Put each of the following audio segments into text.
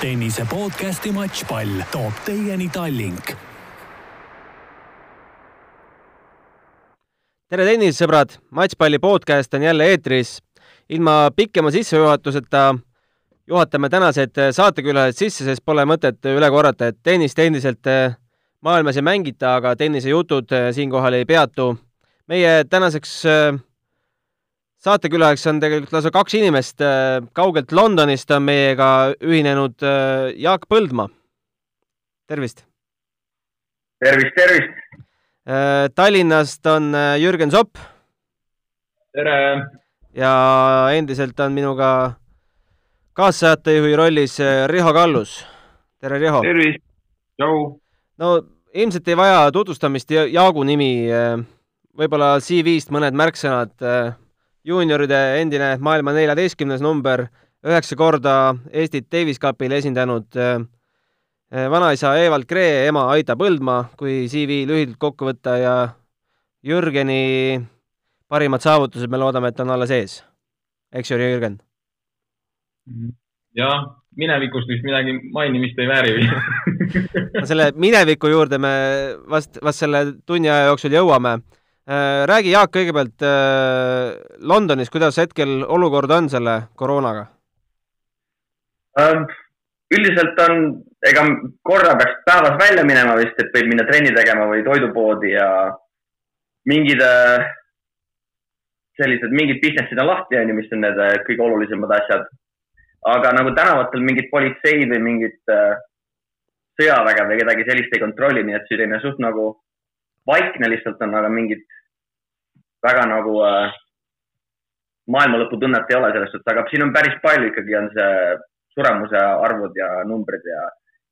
tennise podcasti Matšpall toob teieni Tallink. tere, tennisesõbrad, Matšpalli podcast on jälle eetris. ilma pikema sissejuhatuseta juhatame tänased saatekülalised sisse, sest pole mõtet üle korrata, et tennist endiselt maailmas ei mängita, aga tennisejutud siinkohal ei peatu. meie tänaseks saatekülaliseks on tegelikult lausa kaks inimest. Äh, kaugelt Londonist on meiega ühinenud äh, Jaak Põldmaa. tervist! tervist, tervist! Äh, Tallinnast on Jürgen Sopp. tere! ja endiselt on minuga kaassaatejuhi rollis Riho Kallus. tere, Riho! tervist! tšau! no ilmselt ei vaja tutvustamist Jaagu nimi, võib-olla CV-st mõned märksõnad juunioride endine maailma neljateistkümnes number, üheksa korda Eestit Davis Cupil esindanud äh, vanaisa Evald Kree, ema Aida Põldmaa, kui CV lühidalt kokku võtta ja Jürgeni parimad saavutused, me loodame, et on alles ees. eks ju, Jürgen? jah, minevikust vist midagi mainimist ei vääri selle mineviku juurde me vast, vast selle tunni aja jooksul jõuame Äh, räägi, Jaak, kõigepealt äh, Londonis, kuidas hetkel olukord on selle koroonaga? Ähm, üldiselt on, ega korra peaks päevas välja minema vist, et võib minna trenni tegema või toidupoodi ja mingid äh, sellised, mingid business'id on lahti, on ju, mis on need kõige olulisemad asjad. aga nagu tänavatel mingit politseid või mingit sõjaväge või kedagi sellist ei kontrolli, nii et selline suht nagu vaikne lihtsalt on, aga mingit väga nagu äh, maailma lõpu tunnet ei ole selles suhtes, aga siin on päris palju ikkagi on see suremuse arvud ja numbrid ja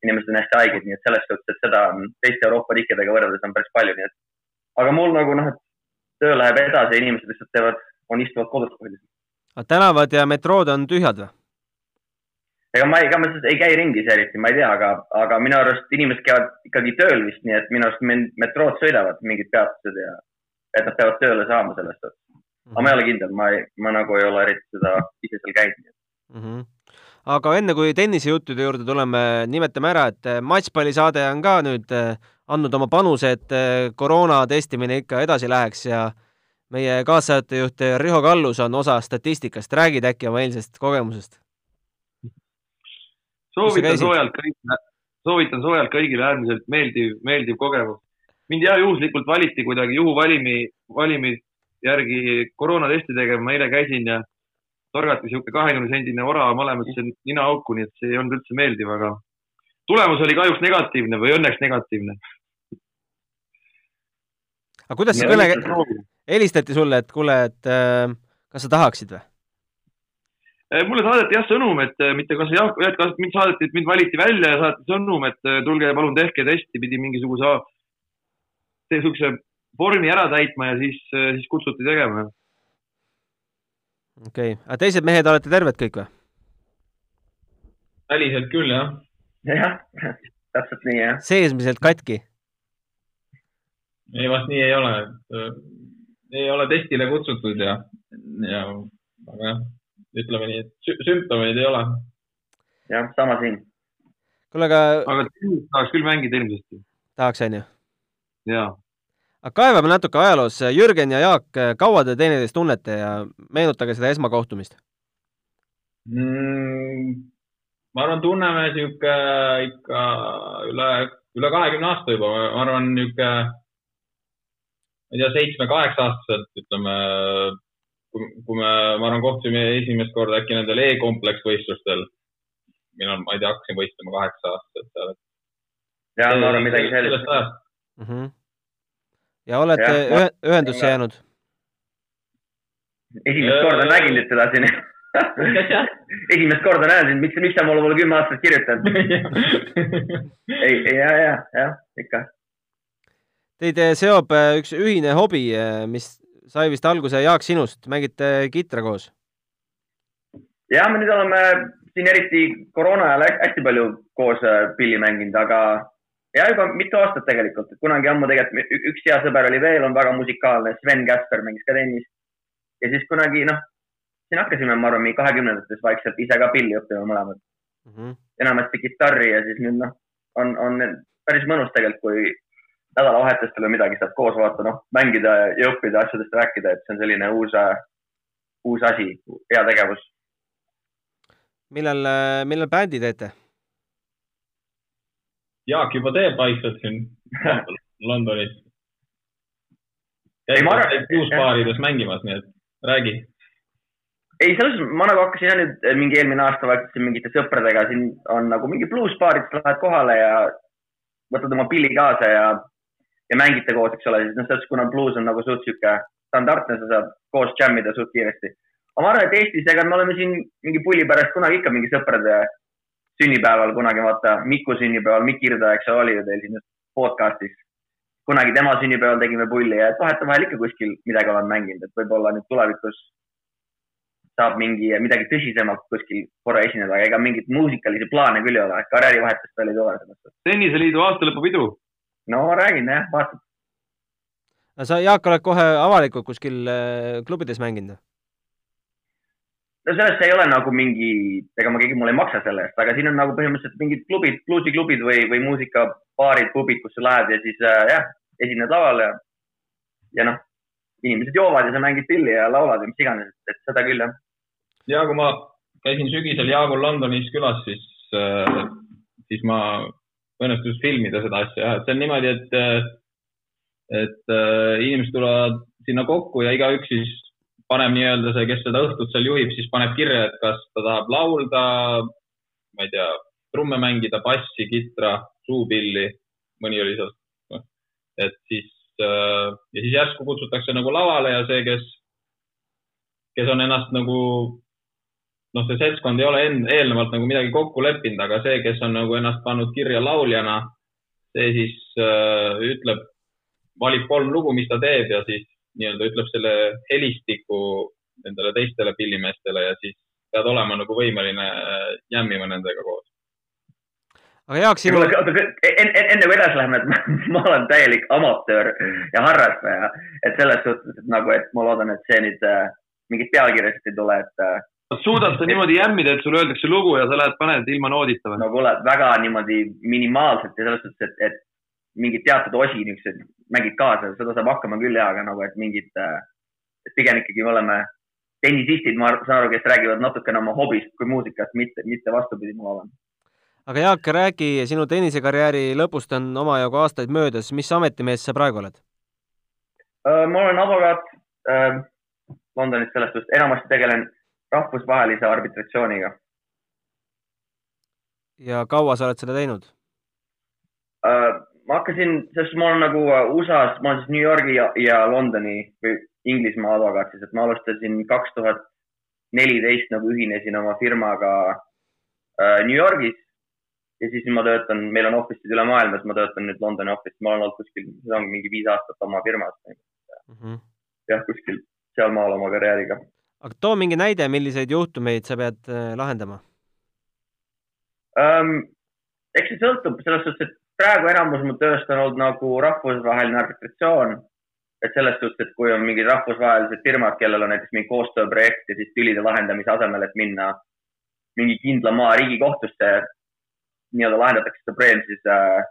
inimesed on hästi haiged, nii et selles suhtes, et seda teiste Euroopa riikidega võrreldes on päris palju, nii et aga mul nagu noh, et töö läheb edasi ja inimesed lihtsalt teevad, on istuvad kodus põhiliselt. tänavad ja metrood on tühjad või? ega ma, ega ma ei käi ringis eriti, ma ei tea, aga, aga minu arust inimesed käivad ikkagi tööl vist, nii et minu arust metrood sõidavad mingid peatused ja et nad peavad tööle saama sellest, et aga ma ei ole kindel, ma ei, ma nagu ei ole eriti seda ise seal käinud mm. -hmm. aga enne kui tennisejuttude juurde tuleme, nimetame ära, et eh, matšpallisaade on ka nüüd eh, andnud oma panuse, et eh, koroona testimine ikka edasi läheks ja meie kaassaatejuht Riho Kallus on osa statistikast, räägid äkki oma eilsest kogemusest? soovitan soojalt kõigile, soovitan soojalt kõigile äärmiselt meeldiv, meeldiv kogemus mind jah juhuslikult valiti kuidagi juhuvalimi, valimi järgi koroonatesti tegema, ma eile käisin ja torgati sihuke kahekümne sendine orav mõlemasse ninaauku, nii et see ei olnud üldse meeldiv, aga tulemus oli kahjuks negatiivne või õnneks negatiivne. aga kuidas see kõne, helistati sulle, et kuule, et äh, kas sa tahaksid või? Äh, mulle saadeti jah sõnum, et äh, mitte kas jah, kas mind saadeti, et mind valiti välja ja saadeti sõnum, et tulge palun tehke testi, pidi mingisuguse niisuguse vormi ära täitma ja siis, siis kutsuti tegema. okei okay., aga teised mehed olete terved kõik või? väliselt küll, jah. jah, täpselt nii, jah. seesmiselt katki? ei, vast nii ei ole, et ei ole testile kutsutud ja, ja aga jah, ütleme nii, et sümptomeid ei ole. jah, sama siin. kuule, aga. aga tahaks küll mängida ilmsesti. tahaks, onju? Aga kaevame natuke ajaloos. Jürgen ja Jaak, kaua te teineteist tunnete ja meenutage seda esmakohtumist mm,. ma arvan, tunneme sihuke ikka üle, üle kahekümne aasta juba, ma arvan, nihuke, ma ei tea, seitsme-kaheksa-aastaselt, ütleme, kui, kui me, ma arvan, kohtusime esimest korda äkki nendel E-kompleks võistlustel. mina, ma ei tea, hakkasin võistlema kaheksa-aastaselt seal. ja, ma arvan, midagi sellist. Mm -hmm ja olete ja, ühendusse ja. jäänud? esimest korda nägin nüüd teda siin esimest korda näen sind, miks, miks sa mulle pole kümme aastat kirjutanud ei, ja, ja, jah, ikka. Teid eh, seob eh, üks ühine hobi, eh, mis sai vist alguse Jaak sinust, mängite kitra koos? ja me nüüd oleme siin eriti koroona ajal hästi palju koos pilli mänginud, aga ja juba mitu aastat tegelikult, kunagi ammu tegelikult üks hea sõber oli veel, on väga musikaalne, Sven Käsper mängis ka tennist. ja siis kunagi noh, siin hakkasime, ma arvan, mingi kahekümnendates vaikselt ise ka pilli õppima mõlemad mm. -hmm. enamasti kitarri ja siis nüüd noh, on, on päris mõnus tegelikult, kui nädalavahetustel või midagi saad koos vaata, noh, mängida ja õppida asjadest rääkida, et see on selline uus, uus asi, hea tegevus. millal, millal bändi teete? Jaak juba teeb vaikselt siin Londonis. ei, ma arvan, et bluusbaarides mängimas, nii et räägi. ei, selles mõttes ma nagu hakkasin nüüd mingi eelmine aasta vaikselt mingite sõpradega, siin on nagu mingi bluusbaarid, lähed kohale ja võtad oma pilli kaasa ja, ja mängite koos, eks ole, siis noh, selles kuna bluus on nagu suht sihuke standardne, sa saad koos džämmida suht kiiresti. aga ma arvan, et Eestis, ega me oleme siin mingi pulli pärast kunagi ikka mingi sõprade sünnipäeval kunagi vaata, Miku sünnipäeval, Mikk Irda, eks ole, oli ju teil siin podcast'is. kunagi tema sünnipäeval tegime pulli ja et vahetevahel ikka kuskil midagi olen mänginud, et võib-olla nüüd tulevikus saab mingi, midagi tõsisemalt kuskil korra esineda, aga ega mingeid muusikalisi plaane küll ei ole, karjäärivahetust veel ei tule selles suhtes. tenniseliidu aastalõpupidu. no räägin jah, vaatad. sa, Jaak, oled kohe avalikult kuskil äh, klubides mänginud? No sellest ei ole nagu mingi, ega ma keegi mulle ei maksa selle eest, aga siin on nagu põhimõtteliselt mingid klubid, bluusiklubid või, või muusikabaarid, pubid, kus sa lähed ja siis äh, jah, esined laval ja, ja noh, inimesed joovad ja sa mängid pilli ja laulad ja mis iganes, et seda küll jah. ja kui ma käisin sügisel Jaagul Londonis külas, siis äh,, siis ma õnnestus filmida seda asja jah, et see on niimoodi, et, äh, et äh, inimesed tulevad sinna kokku ja igaüks siis paneb nii-öelda see, kes seda õhtut seal juhib, siis paneb kirja, et kas ta tahab laulda, ma ei tea, trumme mängida, bassi, kitra, suupilli, mõni oli seal. noh, et siis äh, ja siis järsku kutsutakse nagu lavale ja see, kes, kes on ennast nagu noh, see seltskond ei ole en, eelnevalt nagu midagi kokku leppinud, aga see, kes on nagu ennast pannud kirja lauljana, see siis äh, ütleb, valib kolm lugu, mis ta teeb ja siis nii-öelda ütleb selle helistiku nendele teistele pillimeestele ja siis pead olema nagu võimeline äh, jämmima nendega koos. aga Jaak, sinu. enne, enne kui edasi läheme, et ma, ma olen täielik amatöör ja harrastaja, et selles suhtes, et nagu, et ma loodan, et see nüüd äh, mingit pealkirjast ei tule, et äh, suudad sa niimoodi jämmida, et sulle öeldakse lugu ja sa lähed paned ilma noodita või? no kuule, väga niimoodi minimaalselt ja selles suhtes, et, et mingeid teatud osi niisuguseid mängid kaasa, seda saab hakkama küll ja, aga nagu, et mingid, et pigem ikkagi me oleme tennisistid, ma saan aru, kes räägivad natukene oma hobist kui muusikast, mitte, mitte vastupidi, ma loodan. aga Jaak, räägi, sinu tennisekarjääri lõpust on omajagu aastaid möödas, mis ametimees sa praegu oled? ma olen advokaat äh, Londonis selles suhtes, enamasti tegelen rahvusvahelise arbitratsiooniga. ja kaua sa oled seda teinud uh,? Ma hakkasin, sest ma olen nagu äh, USA-s, ma olen siis New Yorgi ja, ja Londoni või Inglismaa advokaat siis, et ma alustasin kaks tuhat neliteist nagu ühinesin oma firmaga äh, New Yorgis ja siis ma töötan, meil on office'id üle maailma, siis ma töötan nüüd Londoni office'is, ma olen olnud kuskil, seda ongi mingi viis aastat oma firmas mm. -hmm. jah, kuskil sealmaal oma karjääriga. aga too mingi näide, milliseid juhtumeid sa pead äh, lahendama um,? eks see sõltub selles suhtes, et praegu enamus mu tööst on olnud nagu rahvusvaheline arbitratsioon. et selles suhtes, et kui on mingid rahvusvahelised firmad, kellel on näiteks mingi koostööprojekt ja siis tülide lahendamise asemel, et minna mingi kindla maa riigikohtusse, nii-öelda lahendatakse see probleem siis äh,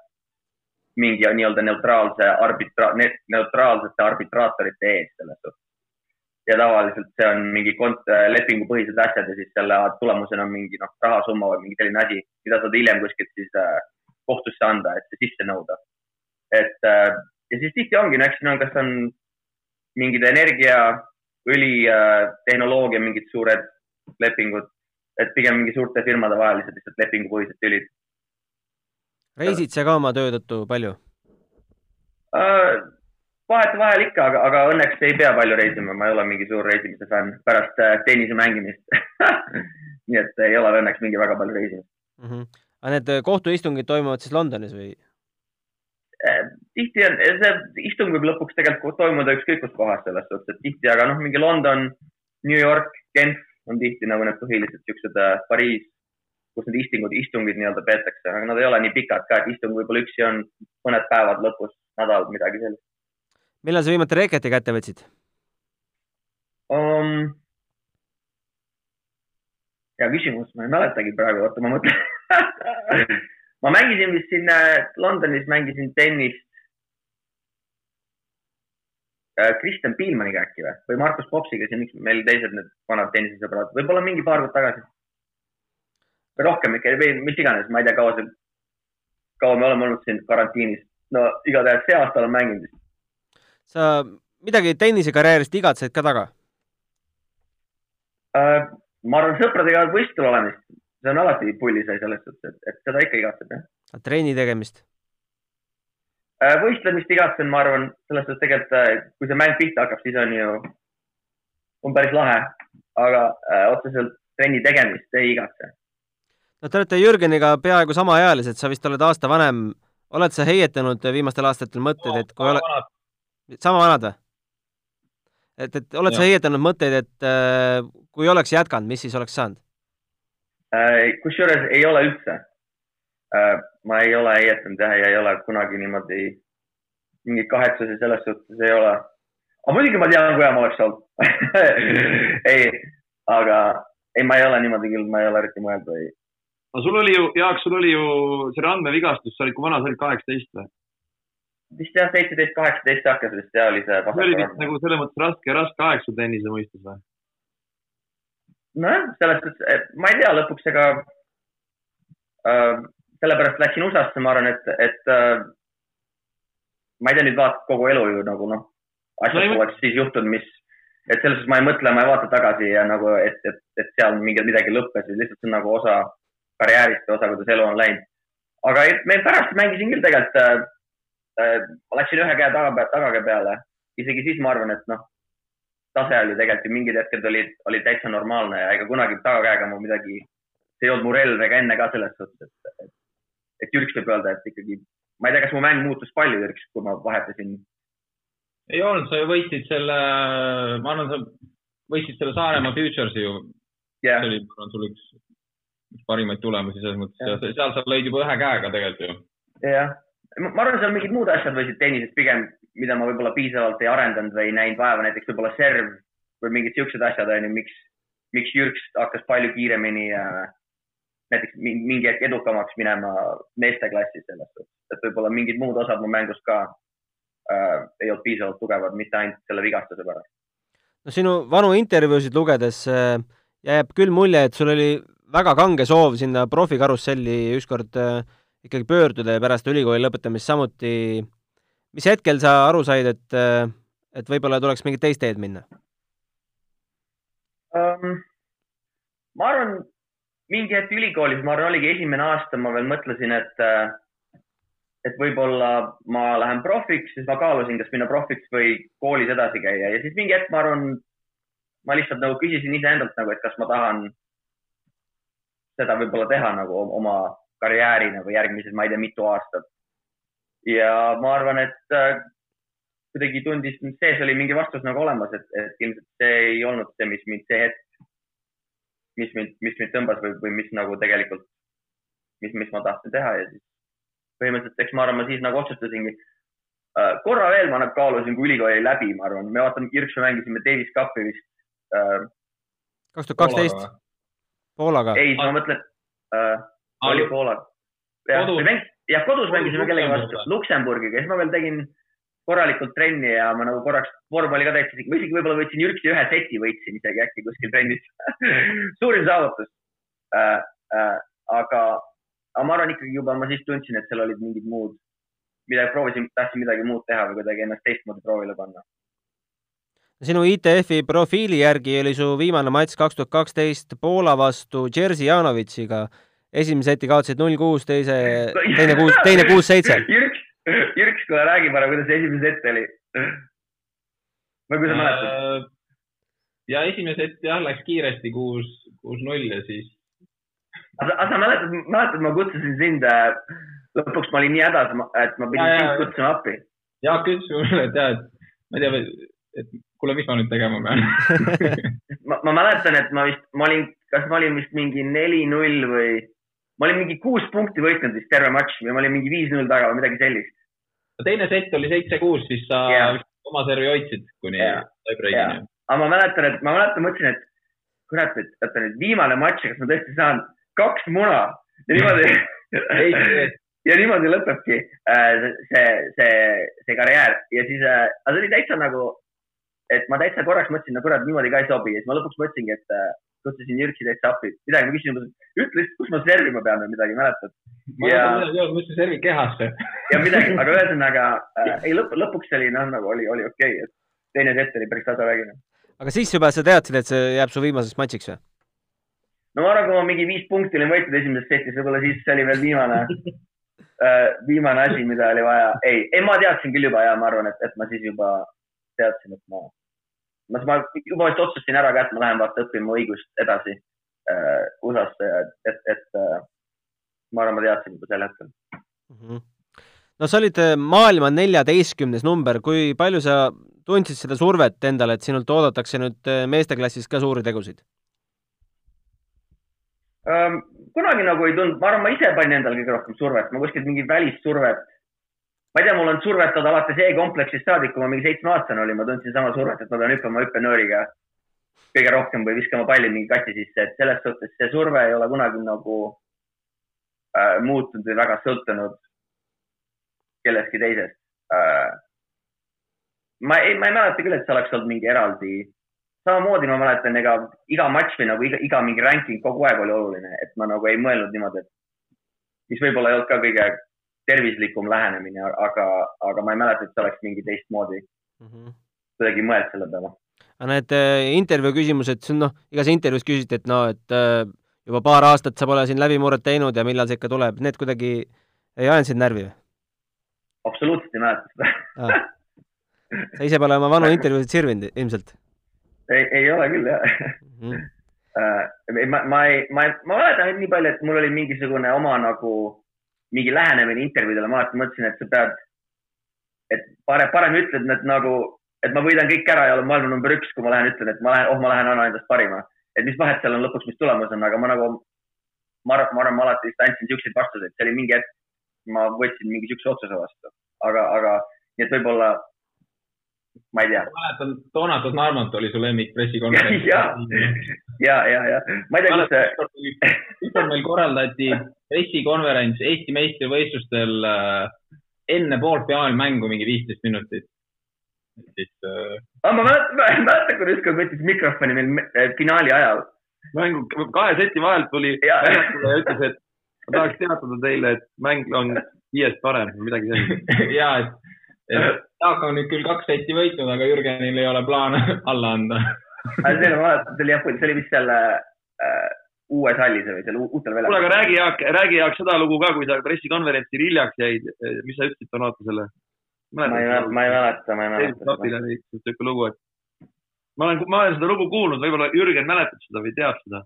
mingi nii-öelda neutraalse arbitra-, neutraalsete arbitraatorite ees selles suhtes. ja tavaliselt see on mingi kont-, lepingupõhised asjad ja siis selle tulemusena on mingi noh, rahasumma või mingi selline asi, mida saad hiljem kuskilt siis äh, kohtusse anda, et sisse nõuda. et äh, ja siis tihti ongi, no eks siin on, kas on mingid energia, õli, äh, tehnoloogia, mingid suured lepingud, et pigem mingi suurte firmade vahelised lihtsalt lepingupõhised tülid. reisid sa ka oma töö tõttu palju uh,? vahetevahel ikka, aga, aga õnneks ei pea palju reisima, ma ei ole mingi suur reisimise fänn pärast tennise mängimist nii et ei ole õnneks mingi väga palju reisimist mm. -hmm aga need äh, kohtuistungid toimuvad siis Londonis või? Äh, tihti on, see istung võib lõpuks tegelikult toimuda ükskõik kus kohas selles suhtes, et tihti, aga noh, mingi London, New York, Genf on tihti nagu need põhilised siuksed äh, Pariis, kus need istingud, istungid nii-öelda peetakse, aga nad ei ole nii pikad ka, et istung võib-olla üksi on mõned päevad lõpus, nädal, midagi sellist. millal sa viimati reketi kätte võtsid um,? hea küsimus, ma ei mäletagi praegu, oota, ma mõtlen. ma mängisin vist siin äh, Londonis, mängisin tennist. Kristjan Piilmaniga äkki või, või Markus Popsiga siin, miks meil teised need vanad tennisesõbrad, võib-olla mingi paar kuud tagasi. või rohkem ikka või mis iganes, ma ei tea, kaua see, kaua me oleme olnud siin karantiinis. no igatahes see aasta olen mänginud vist. sa midagi tennisekarjäärist igatsed ka taga? Äh, ma arvan, sõpradega võistlusel olemist, see on alati pullis asi selles suhtes, et, et seda ikka igatseb jah. trenni tegemist? Äh, võistlemist igatsen, ma arvan, selles suhtes tegelikult, kui see mäng pihta hakkab, siis on ju, on päris lahe, aga äh, otseselt trenni tegemist ei igatse. no te olete Jürgeniga peaaegu samaealised, sa vist oled aasta vanem. oled sa heietanud viimastel aastatel mõtteid, et kui ole, sama vanad või? et, et oled sa Jah. heietanud mõtteid, et äh, kui oleks jätkanud, mis siis oleks saanud? Äh, kusjuures ei ole üldse. ma ei ole heietanud jah, ja ei ole kunagi niimoodi, mingeid kahetsusi selles suhtes ei ole. aga muidugi ma tean, kui hea ma oleks olnud. ei, aga ei, ma ei ole niimoodi küll, ma ei ole eriti mõelnud või no sul oli ju, Jaak, sul oli ju see randmevigastus, sa olid, kui vana sa olid, kaheksateist või? vist jah, seitseteist, kaheksateist hakkas vist ja oli see see oli vist nagu selles mõttes raske, raske aeg sul tennise mõistes või? nojah, selles suhtes, ma ei tea lõpuks ega äh,, sellepärast läksin USA-sse, ma arvan, et, et äh, ma ei tea, nüüd vaatad kogu elu ju nagu noh, No asjad mõtle- poleks siis juhtunud, mis, et selles suhtes ma ei mõtle, ma ei vaata tagasi ja nagu, et, et, et seal mingi midagi lõppes, lihtsalt see on nagu osa karjäärist ja osa, kuidas elu on läinud. aga me pärast mängisin küll tegelikult äh,, äh, ma läksin ühe käe taga, tagakäe peale, isegi siis ma arvan, et noh, tase oli tegelikult ju mingid hetked olid, olid täitsa normaalne ja ega kunagi tagakäega ma midagi, see ei olnud mu relv ega enne ka selles suhtes, et, et, et Jürks võib öelda, et ikkagi, ma ei tea, kas mu mäng muutus palju Jürks, kui ma vahetasin. ei olnud, sa ju võitsid selle, ma arvan, sa võitsid selle Saaremaa Futures'i ju. jah see, oli, ma arvan, sul üks, üks parimaid tulemusi selles mõttes ja Jah. se- seal sa lõid juba ühe käega tegelikult ju. jah, ma arvan, seal mingid muud asjad võisid tennises pigem, mida ma võib-olla piisavalt ei arendanud või ei näinud vaeva, näiteks võib-olla serv või mingid siuksed asjad onju, miks, miks Jürks hakkas palju kiiremini äh, näiteks mi- mingi hetk edukamaks minema meesteklassis selles suhtes, et võib-olla mingid muud osad mu mängust ka äh, ei olnud piisavalt tugevad, mitte ainult selle vigastuse pärast. no sinu vanu intervjuusid lugedes äh, jääb küll mulje, et sul oli väga kange soov sinna profikarusselli ükskord äh, ikkagi pöörduda ja pärast ülikooli lõpetamist samuti. Mis hetkel sa aru said, et, et võib-olla tuleks mingit teist teed minna? um,. ma arvan, mingi hetk ülikoolis, ma arvan, oligi esimene aasta, ma veel mõtlesin, et, et võib-olla ma lähen profiks, siis ma kaalusin, kas minna profiks või koolis edasi käia ja siis mingi hetk, ma arvan, ma lihtsalt nagu küsisin iseendalt nagu, et kas ma tahan seda võib-olla teha nagu oma karjäärina või järgmised, ma ei tea, mitu aastat. Ja ma arvan, et äh, kuidagi tundis, sees oli mingi vastus nagu olemas, et, et ilmselt see ei olnud see, mis mind see hetk, mis mind, mis mind tõmbas või, või mis nagu tegelikult, mis, mis ma tahtsin teha ja siis põhimõtteliselt, eks ma arvan, ma siis nagu otsustasingi äh,. korra veel ma nagu kaalusin, kui ülikooli läbi, ma arvan, me vaatame, me mängisime Davis Cupi vist äh,. kaks tuhat kaksteist. Poolaga. ei, ma mõtlen äh,, oli Poola. jah Kodus., jah, kodus mängisime kellegi vastu Luksemburgiga, siis ma veel tegin korralikult trenni ja ma nagu korraks vormali ka täitsin, ma isegi võib-olla võtsin Jürksi ühe seti, võitsin isegi äkki kuskil trennis. suurim saavutus äh,. Äh, aga, aga ma arvan ikkagi juba ma siis tundsin, et seal olid mingid muud, mida proovisin, tahtsin midagi muud teha või kuidagi ennast teistmoodi proovile panna. sinu ITF-i profiili järgi oli su viimane matš kaks tuhat kaksteist Poola vastu Jerzy Janovitsiga. Esimese seti kaotasid null kuus, teise, teine kuus, teine kuus-seitse. Jürks, Jürks, kuule räägi parem, kuidas esimene set oli. või kui sa mäletad? Äh, ja esimene sett jah, läks kiiresti kuus, kuus-null ja siis aga sa mäletad, mäletad, ma kutsusin sind äh,, lõpuks ma olin nii hädas, et ma pidin sind kutsuma appi. Jaak ütles mulle, et jah, et ma ei tea, et kuule, mis ma nüüd tegema pean. ma, ma mäletan, et ma vist, ma olin, kas ma olin vist mingi neli-null või ma olin mingi kuus punkti võitnud vist terve matš või ma olin mingi viis-null taga või midagi sellist. teine sett oli seitse-kuus, siis sa vist oma servi hoidsid kuni tiebreakini. aga ma mäletan, et ma mäletan, mõtlesin, et kurat, et oota nüüd viimane matš, kas ma tõesti saan kaks muna? Ja niimoodi ja niimoodi lõpebki äh, see, see, see karjäär. Ja siis äh,, aga see oli täitsa nagu, et ma täitsa korraks mõtlesin, no kurat, niimoodi ka ei sobi. Ja siis ma lõpuks mõtlesingi, et äh, kutsusin Jürksi täitsa appi, midagi ma küsisin, ütle lihtsalt, kus ma servima pean või midagi, mäletad? ma ei ja tea, midagi öelda, ma ütlesin servi kehasse. ja midagi, aga ühesõnaga äh, ei lõpp, lõpuks oli noh, nagu oli, oli okei okay,, et teine set oli päris tasavägine. aga siis juba sa teadsid, et see jääb su viimaseks matšiks või? no ma arvan, kui ma mingi viis punkti olin võitnud esimeses setis, võib-olla siis see oli veel viimane äh,, viimane asi, mida oli vaja. ei, ei ma teadsin küll juba ja ma arvan, et, et ma siis juba teadsin, et ma, ma, ma juba vist otsustasin ära ka, et ma lähen vaata õppima õigust edasi äh, USA-sse, et, et äh, ma arvan, ma teadsin juba sel hetkel. Mhm. no sa olid äh, maailma neljateistkümnes number, kui palju sa tundsid seda survet endale, et sinult oodatakse nüüd äh, meesteklassis ka suuri tegusid? Ähm, kunagi nagu ei tundnud, ma arvan, ma ise panin endale kõige rohkem survet, ma kuskilt mingit välissurvet. Ma ei tea, mul on survetatud alates E-kompleksist saadik, kui ma mingi seitsmeaastane olin, ma tundsin sama survet, et ma pean hüppama hüppenööriga kõige rohkem või viskama palli mingi kasti sisse, et selles suhtes see surve ei ole kunagi nagu äh, muutunud või väga sõltunud kellestki teisest äh,. ma ei, ma ei mäleta küll, et see oleks olnud mingi eraldi samamoodi ma mäletan, ega iga matš või nagu iga, iga mingi ranking kogu aeg oli oluline, et ma nagu ei mõelnud niimoodi, et mis võib-olla ei olnud ka kõige tervislikum lähenemine, aga, aga ma ei mäleta, et see oleks mingi teistmoodi kuidagi mõelnud selle peale. aga need äh, intervjuu küsimused, noh, igas intervjuus küsiti, et no, et äh, juba paar aastat sa pole siin läbimurret teinud ja millal see ikka tuleb, need kuidagi ei ajanud sind närvi või absoluutselt ei mäleta seda ah.? sa ise pole oma vanu intervjuusid sirvinud ilmselt ei, ei ole küll jah mm. -hmm. uh,. ma, ma ei, ma, ma mäletan nii palju, et mul oli mingisugune oma nagu mingi lähenemine intervjuudele, ma alati mõtlesin, et sa pead, et parem, parem ütled need nagu, et ma võidan kõik ära ja olen maailma number üks, kui ma lähen ütlen, et ma lähen, oh, ma lähen annan endast parima. et mis vahet seal on lõpuks, mis tulemus on, aga ma nagu, ma arvan, ma arvan, ma alati vist andsin siukseid vastuseid, see oli mingi hetk, ma võtsin mingi siukse otsuse vastu, aga, aga nii et võib-olla, ma ei tea ma mäletan, Donatas Narmont oli su lemmik pressikonverents. ja, ja, ja, ja ma ei tea, kus see, ükskord meil korraldati pressikonverents Eesti meistrivõistlustel äh, enne poolfinaali mängu mingi viisteist minutit. siis äh, ah, ma mäletan, ma mäletan, kui ükskord võttis mikrofoni meil me- eh, finaali ajal. mängu kahe seti vahelt tuli väljakule ja ütles, et ma tahaks teatada teile, et mäng on viiest parem või midagi sellist. ja, et Jaak on nüüd küll kaks seti võitnud, aga Jürgenil ei ole plaane alla anda. selle ma mäletan, see oli jah, see oli vist seal äh, uues hallis või seal uutel kuule, aga väljakul. räägi Jaak, räägi Jaak seda lugu ka, kui sa pressikonverentsil hiljaks jäid, mis sa ütlesid Donatusele? ma ei, ma ei mäleta, ma ei mäleta. Tapile oli siuke lugu, et ma olen, ma olen seda lugu kuulnud, võib-olla Jürgen mäletab seda või teab seda.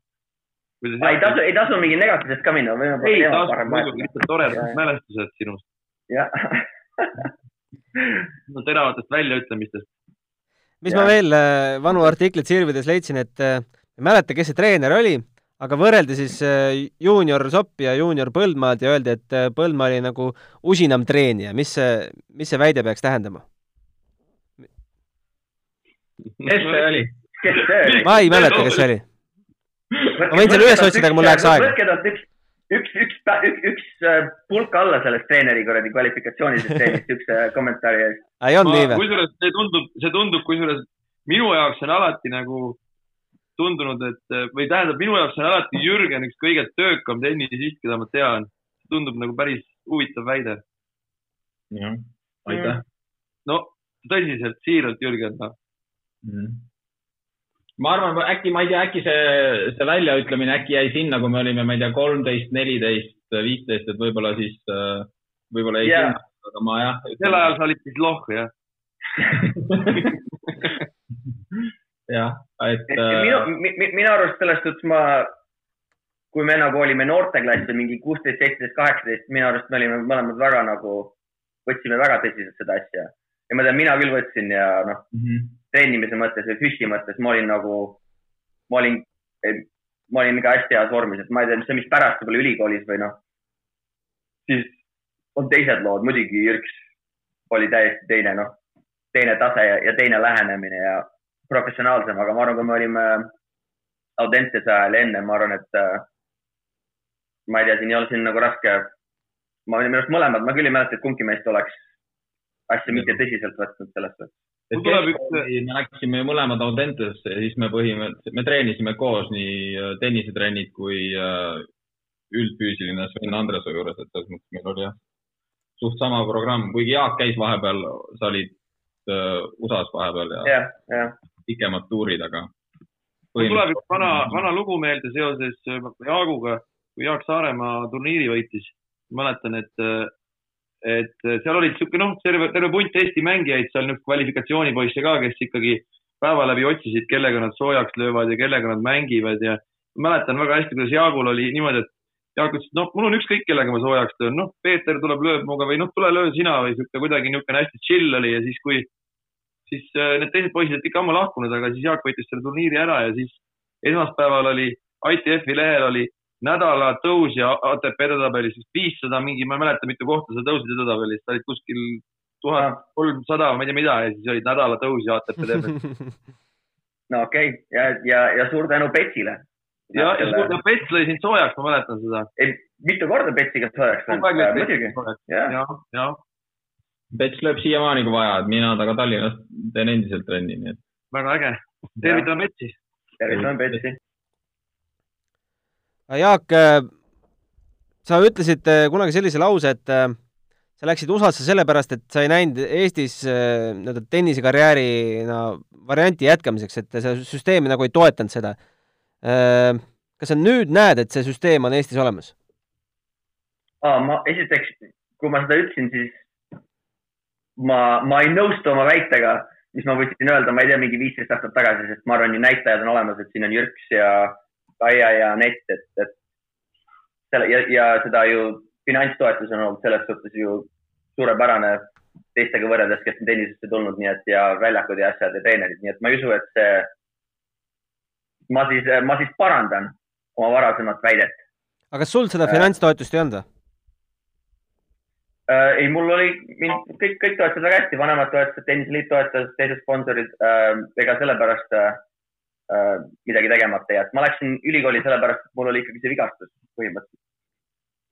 ei tasu, ei tasu mingi negatiivsest ka minna, ei tasu, muidugi lihtsalt toredad mälestused sinust, jah, teravatest väljaütlemistest. mis Jaa. ma veel äh, vanu artikleid sirvides leidsin, et äh, ei mäleta, kes see treener oli, aga võrreldi siis äh, juunior Soppi ja juunior Põldmaad ja öeldi, et Põldmaa oli nagu usinam treenija, mis see, mis see väide peaks tähendama? kes see oli? kes see oli? ma ei mäleta, kes see oli. Ma võin selle üles otsida, aga mul läheks aega. võtke talt üks, üks, üks, üks, üks äh, pulk alla sellest treeneri kuradi kvalifikatsioonisüsteemist, üks äh, kommentaari eest. ei olnud nii või? kusjuures see tundub, see tundub kusjuures minu jaoks on alati nagu tundunud, et või tähendab, minu jaoks on alati Jürgen üks kõige töökam tennisist, keda ma tean. tundub nagu päris huvitav väide. jah, aitäh. no tõsiselt, siiralt, Jürgen, noh. Ma arvan, äkki, ma ei tea, äkki see, see väljaütlemine äkki jäi sinna, kui me olime, ma ei tea, kolmteist, neliteist, viisteist, et võib-olla siis, võib-olla jäi Jaa. sinna, aga ma jah. sel ajal sa olid siis lohh, jah? jah, et minu, minu arust selles suhtes ma, kui me nagu olime noorteklass mingi kuusteist, seitseteist, kaheksateist, minu arust me olime mõlemad väga nagu, võtsime väga tõsiselt seda asja. ja ma tean, mina küll võtsin ja noh, äh, treenimise mõttes või püssi mõttes ma olin nagu, ma olin, ma olin ikka hästi heas vormis, et ma ei tea, mis mis pärast võib-olla ülikoolis või noh, siis on teised lood, muidugi Jürks oli täiesti teine noh, teine tase ja, ja teine lähenemine ja professionaalsem, aga ma arvan, kui me olime Audentese ajal ja enne, ma arvan, et ma ei tea, siin ei ole siin nagu raske. ma olin minu arust mõlemad, ma küll ei mäleta, et kumbki meist oleks asja mitte tõsiselt võtnud selles suhtes. Et tuleb üks- me läksime mõlemad Audentesse ja siis me põhimõtteliselt, me treenisime koos nii äh, tennisetrennid kui äh, üldfüüsiline Sven Andresoo juures, et selles mõttes meil oli jah, suht sama programm, kuigi Jaak käis vahepeal, sa olid äh, USA-s vahepeal ja jah, jah. pikemad tuurid, aga. tuleb üks vana, vana lugu meelde seoses Jaaguga, kui Jaak Saaremaa turniiri võitis. mäletan, et, et seal olid sihuke noh, terve, terve punt Eesti mängijaid seal, niisugune kvalifikatsioonipoisse ka, kes ikkagi päeva läbi otsisid, kellega nad soojaks löövad ja kellega nad mängivad ja mäletan väga hästi, kuidas Jaagul oli niimoodi, et Jaak ütles, et noh, mul on ükskõik, kellega ma soojaks löön, noh, Peeter tuleb, lööb minuga või noh, tule löö sina või sihuke kuidagi niisugune hästi chill oli ja siis, kui siis äh, need teised poisid olid ikka ammu lahkunud, aga siis Jaak võitis selle turniiri ära ja siis esmaspäeval oli ITF-i lehel oli nädala tõus ja ATP edetabelis vist viissada mingi, ma ei mäleta, mitu kohta sa tõusid edetabelis, sa olid kuskil tuhat kolmsada, ma ei tea mida ja siis olid nädala tõus ja ATP tabelis. no okei okay. ja, ja, ja suur tänu Petsile. ja, ja suur tänu, Pets lõi sind soojaks, ma mäletan seda. mitu korda Petsiga soojaks läinud, muidugi Pets, jah. ja, ja Pets lööb siiamaani, kui vaja, et mina temaga Tallinnas teen endiselt trenni, nii et väga äge. tervitame Petsi. tervitame Petsi. Jaak, sa ütlesid äh, kunagi sellise lause, et äh, sa läksid USA-sse sellepärast, et sa ei näinud Eestis äh, nii-öelda tennisekarjäärina varianti jätkamiseks, et see süsteem nagu ei toetanud seda. kas sa nüüd näed, et see süsteem on Eestis olemas? ma esiteks, kui ma seda ütlesin, siis ma, ma ei nõustu oma väitega, mis ma võtsin öelda, ma ei tea, mingi viisteist aastat tagasi, sest ma arvan, näitajad on olemas, et siin on Jürks ja Kaia ja Nett, et, et selle ja, ja seda ju finantstoetus on olnud selles suhtes ju suurepärane teistega võrreldes, kes on tennisesse tulnud, nii et ja väljakud ja asjad ja treenerid, nii et ma ei usu, et see, ma siis, ma siis parandan oma varasemat väidet. aga kas sul seda Äh. finantstoetust ei olnud või? äh,. ei, mul oli, mind kõik, kõik toetasid väga hästi, vanemad toetasid, tenniseliit toetas, teised sponsorid äh,, ega sellepärast äh, midagi tegemata ei jätnud. ma läksin ülikooli sellepärast, et mul oli ikkagi see vigastus põhimõtteliselt.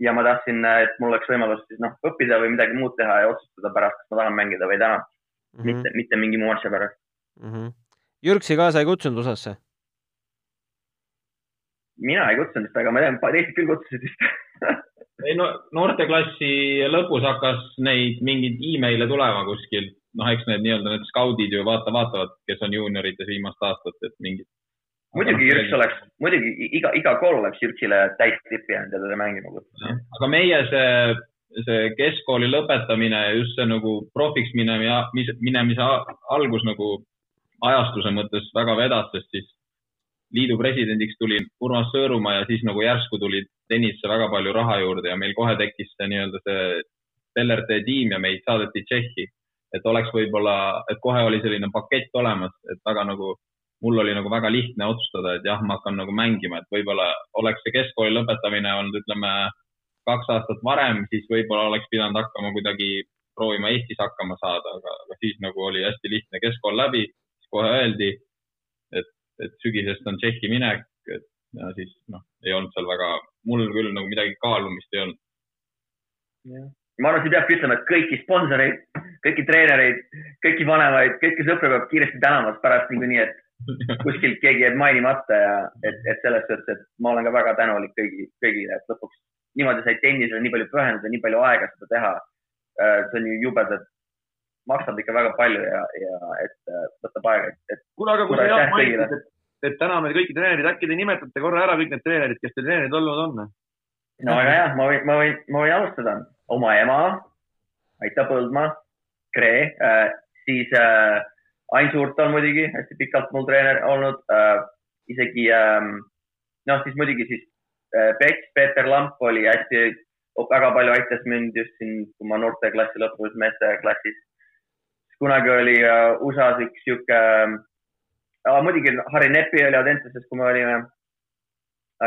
ja ma tahtsin, et mul oleks võimalus siis noh, õppida või midagi muud teha ja otsustada pärast, kas ma tahan mängida või ei taha mm, -hmm. mitte, mitte mingi muu asja pärast. Mm -hmm. Jürksi ka sa ei kutsunud USA-sse? mina ei kutsunud vist, aga ma tean, teised küll kutsusid vist ei no noorteklassi lõpus hakkas neid mingeid email'e tulema kuskilt, noh, eks need nii-öelda need skaudid ju vaata, vaatavad, kes on juuniorites viimast aastat, et mingid. muidugi Jürks oleks, muidugi iga, iga kool oleks Jürksile täis tippi jäänud ja teda mängima kutsunud. aga meie see, see keskkooli lõpetamine, just see nagu profiks minemise, minemise algus nagu ajastuse mõttes väga vedas, sest siis liidu presidendiks tuli Urmas Sõõrumaa ja siis nagu järsku tuli tennisse väga palju raha juurde ja meil kohe tekkis see nii-öelda see LRT tiim ja meid saadeti Tšehhi. Et oleks võib-olla, et kohe oli selline pakett olemas, et väga nagu mul oli nagu väga lihtne otsustada, et jah, ma hakkan nagu mängima, et võib-olla oleks see keskkooli lõpetamine olnud, ütleme kaks aastat varem, siis võib-olla oleks pidanud hakkama kuidagi proovima Eestis hakkama saada, aga, siis nagu oli hästi lihtne keskkool läbi, siis kohe öeldi, et, et sügisest on Tšehhi minek, et ja siis noh, ei olnud seal väga, mul küll nagu midagi kaalumist ei olnud. Ma arvan, et sa peadki ütlema, et kõiki sponsoreid, kõiki treenereid, kõiki vanemaid, kõiki sõpru peab kiiresti tänama, sest pärast niikuinii, et kuskilt keegi jääb mainimata ja et, et selles suhtes, et ma olen ka väga tänulik kõigi, kõigile, et lõpuks niimoodi sai tennisele nii palju pühenduda, nii palju aega seda teha. see on ju jubedalt, maksab ikka väga palju ja, ja et äh, võtab aega, et, et kuule, aga kui sa jah mainisid, et, et täname kõiki treenereid, äkki te nimetate korra ära kõik need treenerid, kes teil treenerid olnud on? no väga hea, ma võin, ma võin, ma võin alustada. Oma ema, Aita Põldmaa, Kree äh,, siis äh, Ain Suurt on muidugi hästi pikalt mul treener olnud äh,, isegi ähm, noh, siis muidugi siis äh, Pets, Peeter Lamp oli hästi, väga palju aitas mind just siin, kui ma noorteklassi lõpus, meesteklassis. kunagi oli äh, USA-s üks sihuke äh,, muidugi Harri Nepi oli Audenteses, kui me olime,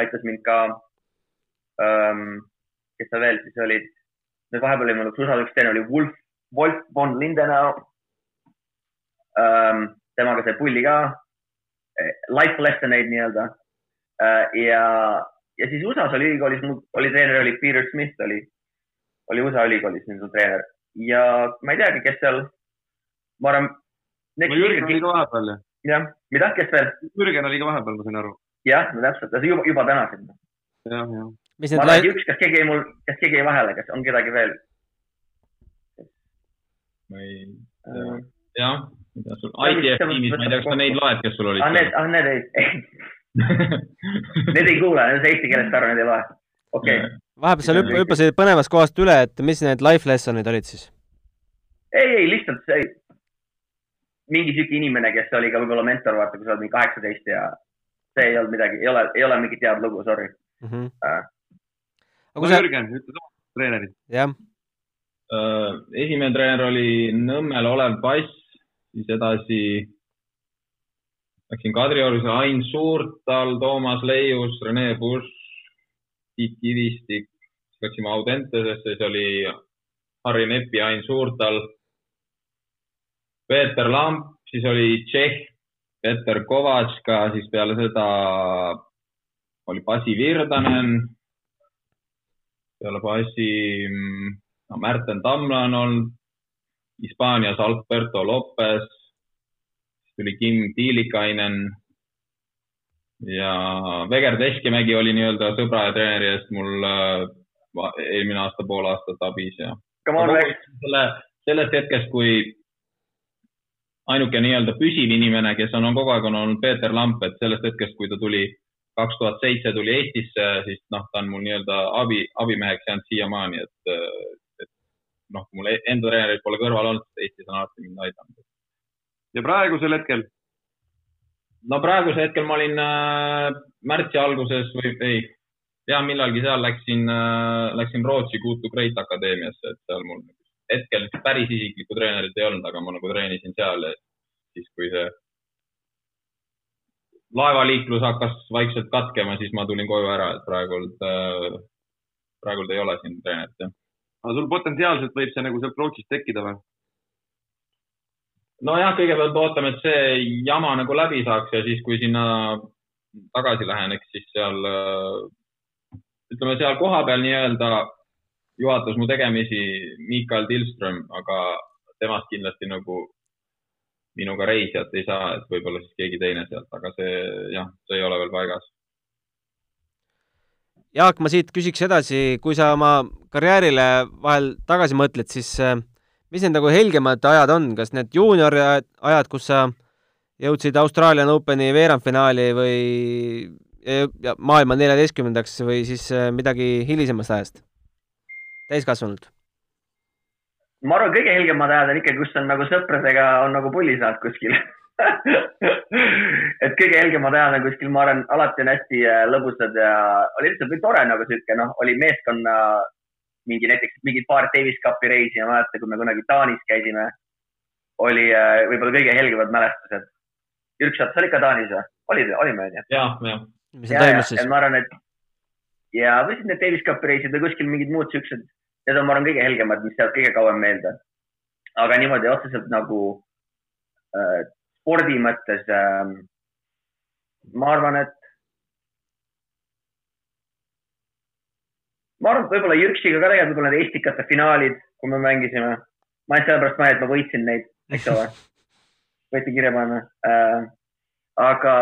aitas mind ka ähm,. kes seal veel siis olid? Nüüd vahepeal oli mul üks USA üks teine oli Wolf, Wolf von Lindenau ähm,. temaga sai pulli ka. Life lesson eid nii-öelda ja, ja siis USA-s oli ülikoolis, oli treener oli Peter Smith oli, oli USA ülikoolis nüüd treener ja ma ei teagi, kes seal, ma arvan. Jürgen oli ka vahepeal ju. jah, mida, kes veel? Jürgen oli ka vahepeal, ma sain aru. jah, no täpselt, juba, juba tänased. jah, jah. Mis ma need arvan, lai- et, üks, kas keegi jäi mul, kas keegi jäi vahele, kas on kedagi veel? ma ei ah, tea, jah, mida sul, ITF tiimis, ma ei tea, kas sa neid loed, kes sul olid need, ah need ei, need ei kuule, need on eesti keelest aru, need ei loe. okei okay., vahepeal sa hüpp- hüppasid põnevast kohast üle, et mis need life lesson'id olid siis? ei, ei lihtsalt see, mingi sihuke inimene, kes oli ka võib-olla mentor, vaata, kui sa oled mingi kaheksateist ja see ei olnud midagi, ei ole, ei ole mingit head lugu, sorry. Mhm. Äh. Aga no kui sa, Jürgen, ütle sa, treenerid. jah, Äh, esimene treener oli Nõmmel Olev Pass, siis edasi läksin Kadriorus, Ain Suurtal, Toomas Leius, Rene Busch, Tiit Kivistik, siis läksime Audentesesse, siis oli Harri Nepi, Ain Suurtal, Peeter Lamp, siis oli Tšehh, Peeter Kovatška, siis peale seda oli Pasi Virdanen, peale Pasi mm, no, Märten Tamla on olnud, Hispaanias Alberto Lopez, siis tuli Kim Tiilikainen. Ja Veger Teskimägi oli nii-öelda sõbra ja treeneri eest mul äh, eelmine aasta pool aastat abis ja selle, sellest hetkest, kui ainuke nii-öelda püsiv inimene, kes on, on kogu aeg on olnud Peeter Lamp, et sellest hetkest, kui ta tuli kaks tuhat seitse tuli Eestisse, siis noh, ta on mul nii-öelda abi, abimeheks jäänud siiamaani, et, et noh, mul e- enda treenerit pole kõrval olnud, Eestis on alati mind aidanud. ja praegusel hetkel, no praegusel hetkel ma olin äh, märtsi alguses või ei, ja millalgi seal läksin äh,, läksin Rootsi to Great akadeemiasse, et seal mul hetkel päris isiklikku treenerit ei olnud, aga ma nagu treenisin seal ja siis, kui see laevaliiklus hakkas vaikselt katkema, siis ma tulin koju ära, et praegult äh,, praegult ei ole siin treenerit, jah. aga sul potentsiaalselt võib see nagu sealt Rootsist tekkida või? nojah, kõigepealt ootame, et see jama nagu läbi saaks ja siis, kui sinna tagasi lähen, eks siis seal, ütleme seal kohapeal nii-öelda juhatas mu tegemisi Mikael Tilström, aga temast kindlasti nagu minuga reisijat ei saa, et võib-olla siis keegi teine sealt, aga see jah, see ei ole veel paigas. Jaak, ma siit küsiks edasi, kui sa oma karjäärile vahel tagasi mõtled, siis äh, mis need nagu helgemad ajad on, kas need juuniori ajad- kus sa jõudsid Austraalian Openi veerandfinaali või maailma neljateistkümnendaks või siis äh, midagi hilisemast ajast, täiskasvanult? Ma arvan, kõige helgemad ajad on ikka, kus on nagu sõpradega on nagu pulli saanud kuskil et kõige helgemad ajad on kuskil, ma arvan, alati on hästi äh, lõbusad ja oli lihtsalt või tore nagu sihuke, noh, oli meeskonna mingi näiteks mingi paar Davis Cupi reisi, ma mäletan, kui me kunagi Taanis käisime, oli äh, võib-olla kõige helgemad mälestused. Jürk-Šat, sa olid ka Taanis või? olid, olime onju? jah, jah. mis seal toimus siis et? ma arvan, et ja või siis need Davis Cupi reisid või kuskil mingid muud siuksed, need on, ma arvan, kõige helgemad, mis jäävad kõige kauem meelde. aga niimoodi otseselt nagu äh, spordi mõttes äh, ma arvan, et ma arvan, et võib-olla Jürksiga ka tegelikult võib-olla need Estikate finaalid, kui me mängisime, ma ainult sellepärast mõtlen, et ma võitsin neid, eks ole. võite kirja panna äh,. aga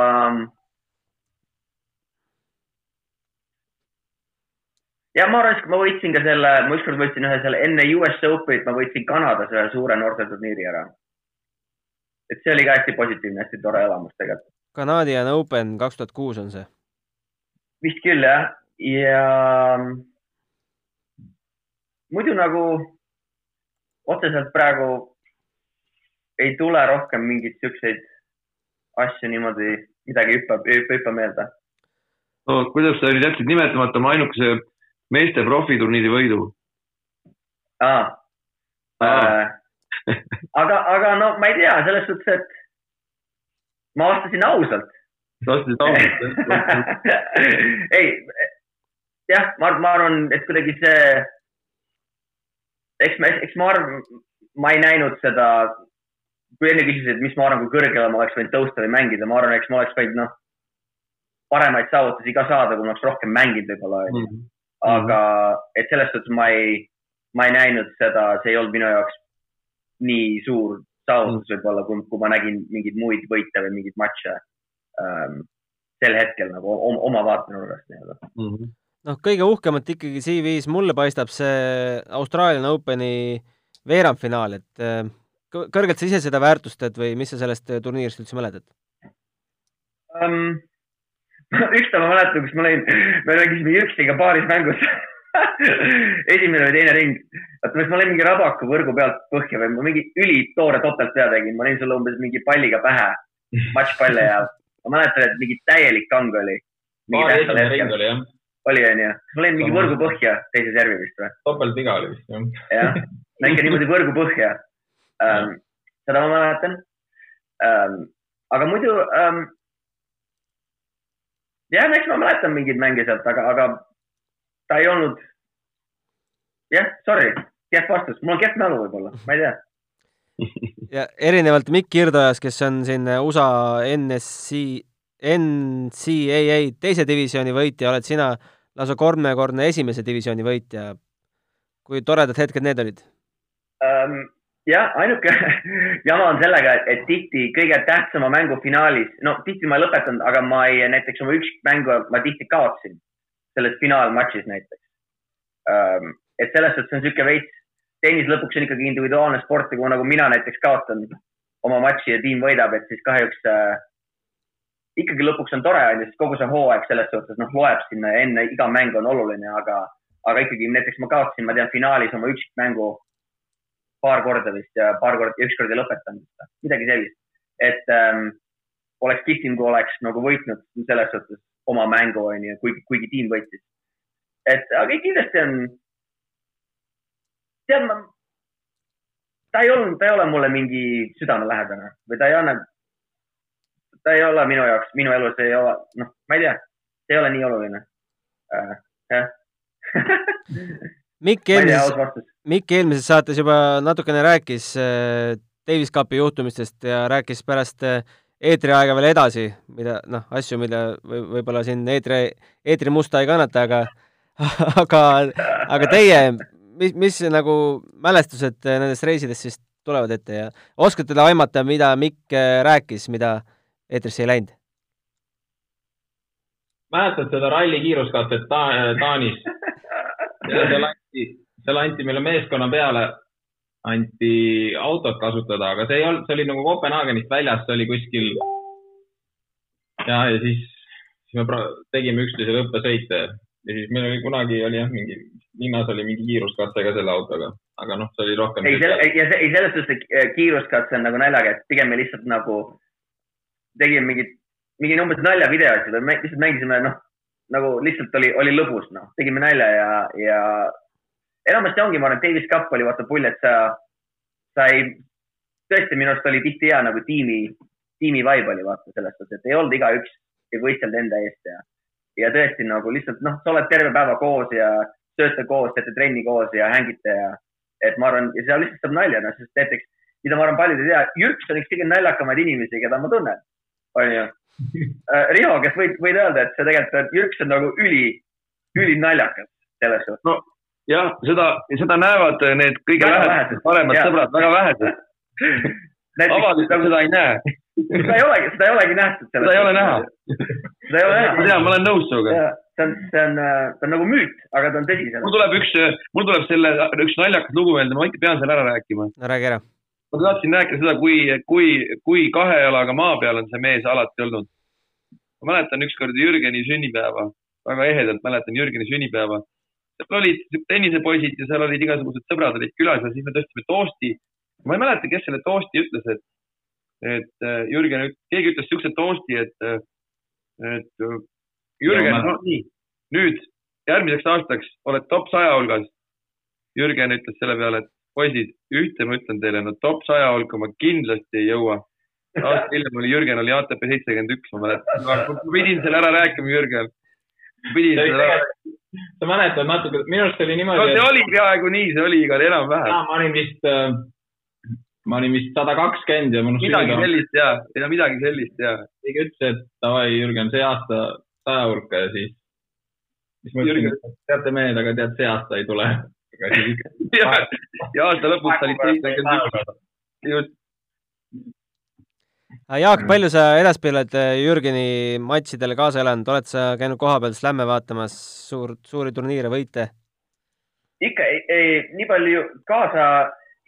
ja ma arvan, et ma võitsin ka selle, ma ükskord võitsin ühe selle enne US Openit, ma võitsin Kanadas ühe suure noorteturniiri ära. et see oli ka hästi positiivne, hästi tore elamus tegelikult. Canadian Open kaks tuhat kuus on see. vist küll jah, ja muidu nagu otseselt praegu ei tule rohkem mingeid siukseid asju niimoodi, midagi hüppab, hüppab meelde. no kuidas sa nüüd jätsid nimetamata oma ainukese meeste profiturniiri võidu? aa. Aa. aga, aga no ma ei tea, selles suhtes, et ma vastasin ausalt. sa vastasid ausalt, ei, jah, ma, ma arvan, et kuidagi see, eks ma, eks ma arvan, ma ei näinud seda, kui enne küsisid, et mis ma arvan, kui kõrgele ma oleks võinud tõusta või mängida, ma arvan, eks ma oleks võinud, noh, paremaid saavutusi ka saada, kui ma oleks rohkem mänginud võib-olla onju. Mhm. Aga et selles suhtes ma ei, ma ei näinud seda, see ei olnud minu jaoks nii suur saavutus võib-olla, kui, kui ma nägin mingeid muid võite või mingeid matše ähm, sel hetkel nagu oma, oma vaatenurgast nii-öelda. Mhm. noh, kõige uhkemalt ikkagi CV-s mulle paistab see Australian Openi veerandfinaal, et äh, kõ- kõrgelt sa ise seda väärtustad või mis sa sellest äh, turniirist üldse mäletad? um,. ükskord ma mäletan, kus ma olin, me mängisime Jürksiga paaris mängus esimene või teine ring. vaata, ma olin mingi rabaku võrgu pealt põhja või ma mingi ülitoore topeltpea tegin, ma olin sulle umbes mingi palliga pähe, matšpalle ja ma mäletan, et mingi täielik kang oli. paari esimene ring oli jah, oli onju, ma lõin mingi võrgu põhja teise servi vist või? topeltviga oli vist jah. jah, no ikka niimoodi võrgu põhja ähm,. seda ma mäletan ähm,. aga muidu ähm,. jah, eks ma mäletan mingeid mänge sealt, aga, aga ta ei olnud. jah, sorry, kehv vastus, mul on kehv mälu võib-olla, ma ei tea. ja erinevalt Mikk Hirdojast, kes on siin USA NSC, NCAA teise divisjoni võitja, oled sina lausa kolmekordne esimese divisjoni võitja. kui toredad hetked need olid? ähm,. jah, ainuke jama on sellega, et tihti kõige tähtsama mängu finaalis, no tihti ma ei lõpetanud, aga ma ei, näiteks oma üksikmängu ma tihti kaotasin selles finaalmatšis näiteks. Et selles suhtes on niisugune veits, tennis lõpuks on ikkagi individuaalne sport ja kui nagu mina näiteks kaotan oma matši ja tiim võidab, et siis kahjuks äh, ikkagi lõpuks on tore, on ju, sest kogu see hooaeg selles suhtes noh, loeb sinna ja enne iga mäng on oluline, aga, aga ikkagi näiteks ma kaotasin, ma tean, finaalis oma üksikmängu paar korda vist ja paar korda ükskord ei lõpetanud, midagi sellist. et ähm, oleks kihvtim, kui oleks nagu võitnud selles suhtes oma mängu onju, kuigi, kuigi tiim võitis. et aga kindlasti on, tead ma, ta ei olnud, ta ei ole mulle mingi südamelähedane või ta ei anna, ta ei ole minu jaoks, minu elus ei ole, noh, ma ei tea, see ei ole nii oluline äh,. jah Mikk eelmises. Mikk eelmises saates juba natukene rääkis äh, Davis Cupi juhtumistest ja rääkis pärast äh, eetriaega veel edasi, mida noh, asju, mida või, võib-olla siin eetri, eetri musta ei kannata, aga aga, aga teie, mis, mis nagu mälestused nendest reisidest siis tulevad ette ja oskate te aimata, mida Mikk äh, rääkis, mida eetrisse ei läinud? mäletad seda ralli kiiruskatset Ta Taanis? seal anti, seal anti meile meeskonna peale, anti autot kasutada, aga see ei olnud, see oli nagu Kopenhaagenist väljas, see oli kuskil. ja, ja siis, siis me tegime üksteisele õppesõite ja siis meil oli kunagi oli jah, mingi linnas oli mingi kiiruskatse ka selle autoga, aga noh, see oli rohkem. ei, ei, ei selles suhtes et kiiruskatse on nagu naljaga, et pigem me lihtsalt nagu tegime mingit, mingi umbes naljavideosid või me lihtsalt mängisime, noh, nagu lihtsalt oli, oli lõbus, noh, tegime nalja ja, ja enamasti ongi, ma arvan, Davis Cup oli vaata pull, et sa, sa ei, tõesti minu arust oli tihti hea nagu tiimi, tiimi vibe oli vaata selles suhtes, et ei olnud igaüks, ei võistelnud enda eest ja, ja tõesti nagu lihtsalt noh, sa oled terve päeva koos ja tööte koos, teete trenni koos ja hängite ja et ma arvan, ja seal lihtsalt saab nalja, noh, sest näiteks, mida ma arvan, paljud ei tea, Jürks on üks kõige naljakamaid inimesi, keda ma tunnen, onju. Riho, kes võid, võid öelda, et see tegelikult, Jürks on nagu üli, ülinaljakas selles suhtes. no jah, seda, seda näevad need kõige Väga lähedased vähesed., paremad Jaa. sõbrad, väga vähesed. avalikult seda ei näe. seda ei olegi, seda ei olegi nähtud. Seda ei ole näha. seda ei ole ma näha. tean, ma olen nõus sinuga. see on, see on, ta on nagu müüt, aga ta on tõsi mul. tuleb üks, mul tuleb selle, üks naljakas lugu meelde, ma ikka pean selle ära rääkima. no räägi ära. ma tahtsin rääkida seda, kui, kui, kui kahe jalaga maa peal on see mees alati olnud. ma mäletan ükskord Jürgeni sünnipäeva, väga ehedalt mäletan Jürgeni sünnipäeva. Seal olid tennisepoisid ja seal olid igasugused sõbrad olid külas ja siis me tõstsime toosti. ma ei mäleta, kes selle toosti ütles, et, et äh, Jürgen, keegi ütles siukse toosti, et, et äh, Jürgen, no nii, nüüd järgmiseks aastaks oled top saja hulgas. Jürgen ütles selle peale, et poisid, ühte ma ütlen teile, no top saja hulka ma kindlasti ei jõua. aasta hiljem oli Jürgen oli ATP seitsekümmend üks, ma mäletan. ma pidin selle ära rääkima, Jürgen. pidin selle ära, sa mäletad natuke, minu arust oli no niimoodi, see oli peaaegu nii, see oli igal enam-vähem. ma olin vist, ma olin vist sada kakskümmend ja mul midagi sellist ja, ja midagi sellist ja. keegi ütles, et davai, Jürgen, see aasta saja hulka ja siis, siis ma ütlesin, teate mehed, aga tead, see aasta ei tule. ja, ja aasta lõpus olid seitsekümmend üks. just. Jaak, palju sa edaspidi oled äh, Jürgeni matšidele kaasa elanud, oled sa käinud kohapeal slämme vaatamas, suur, suuri turniire, võite? ikka nii palju kaasa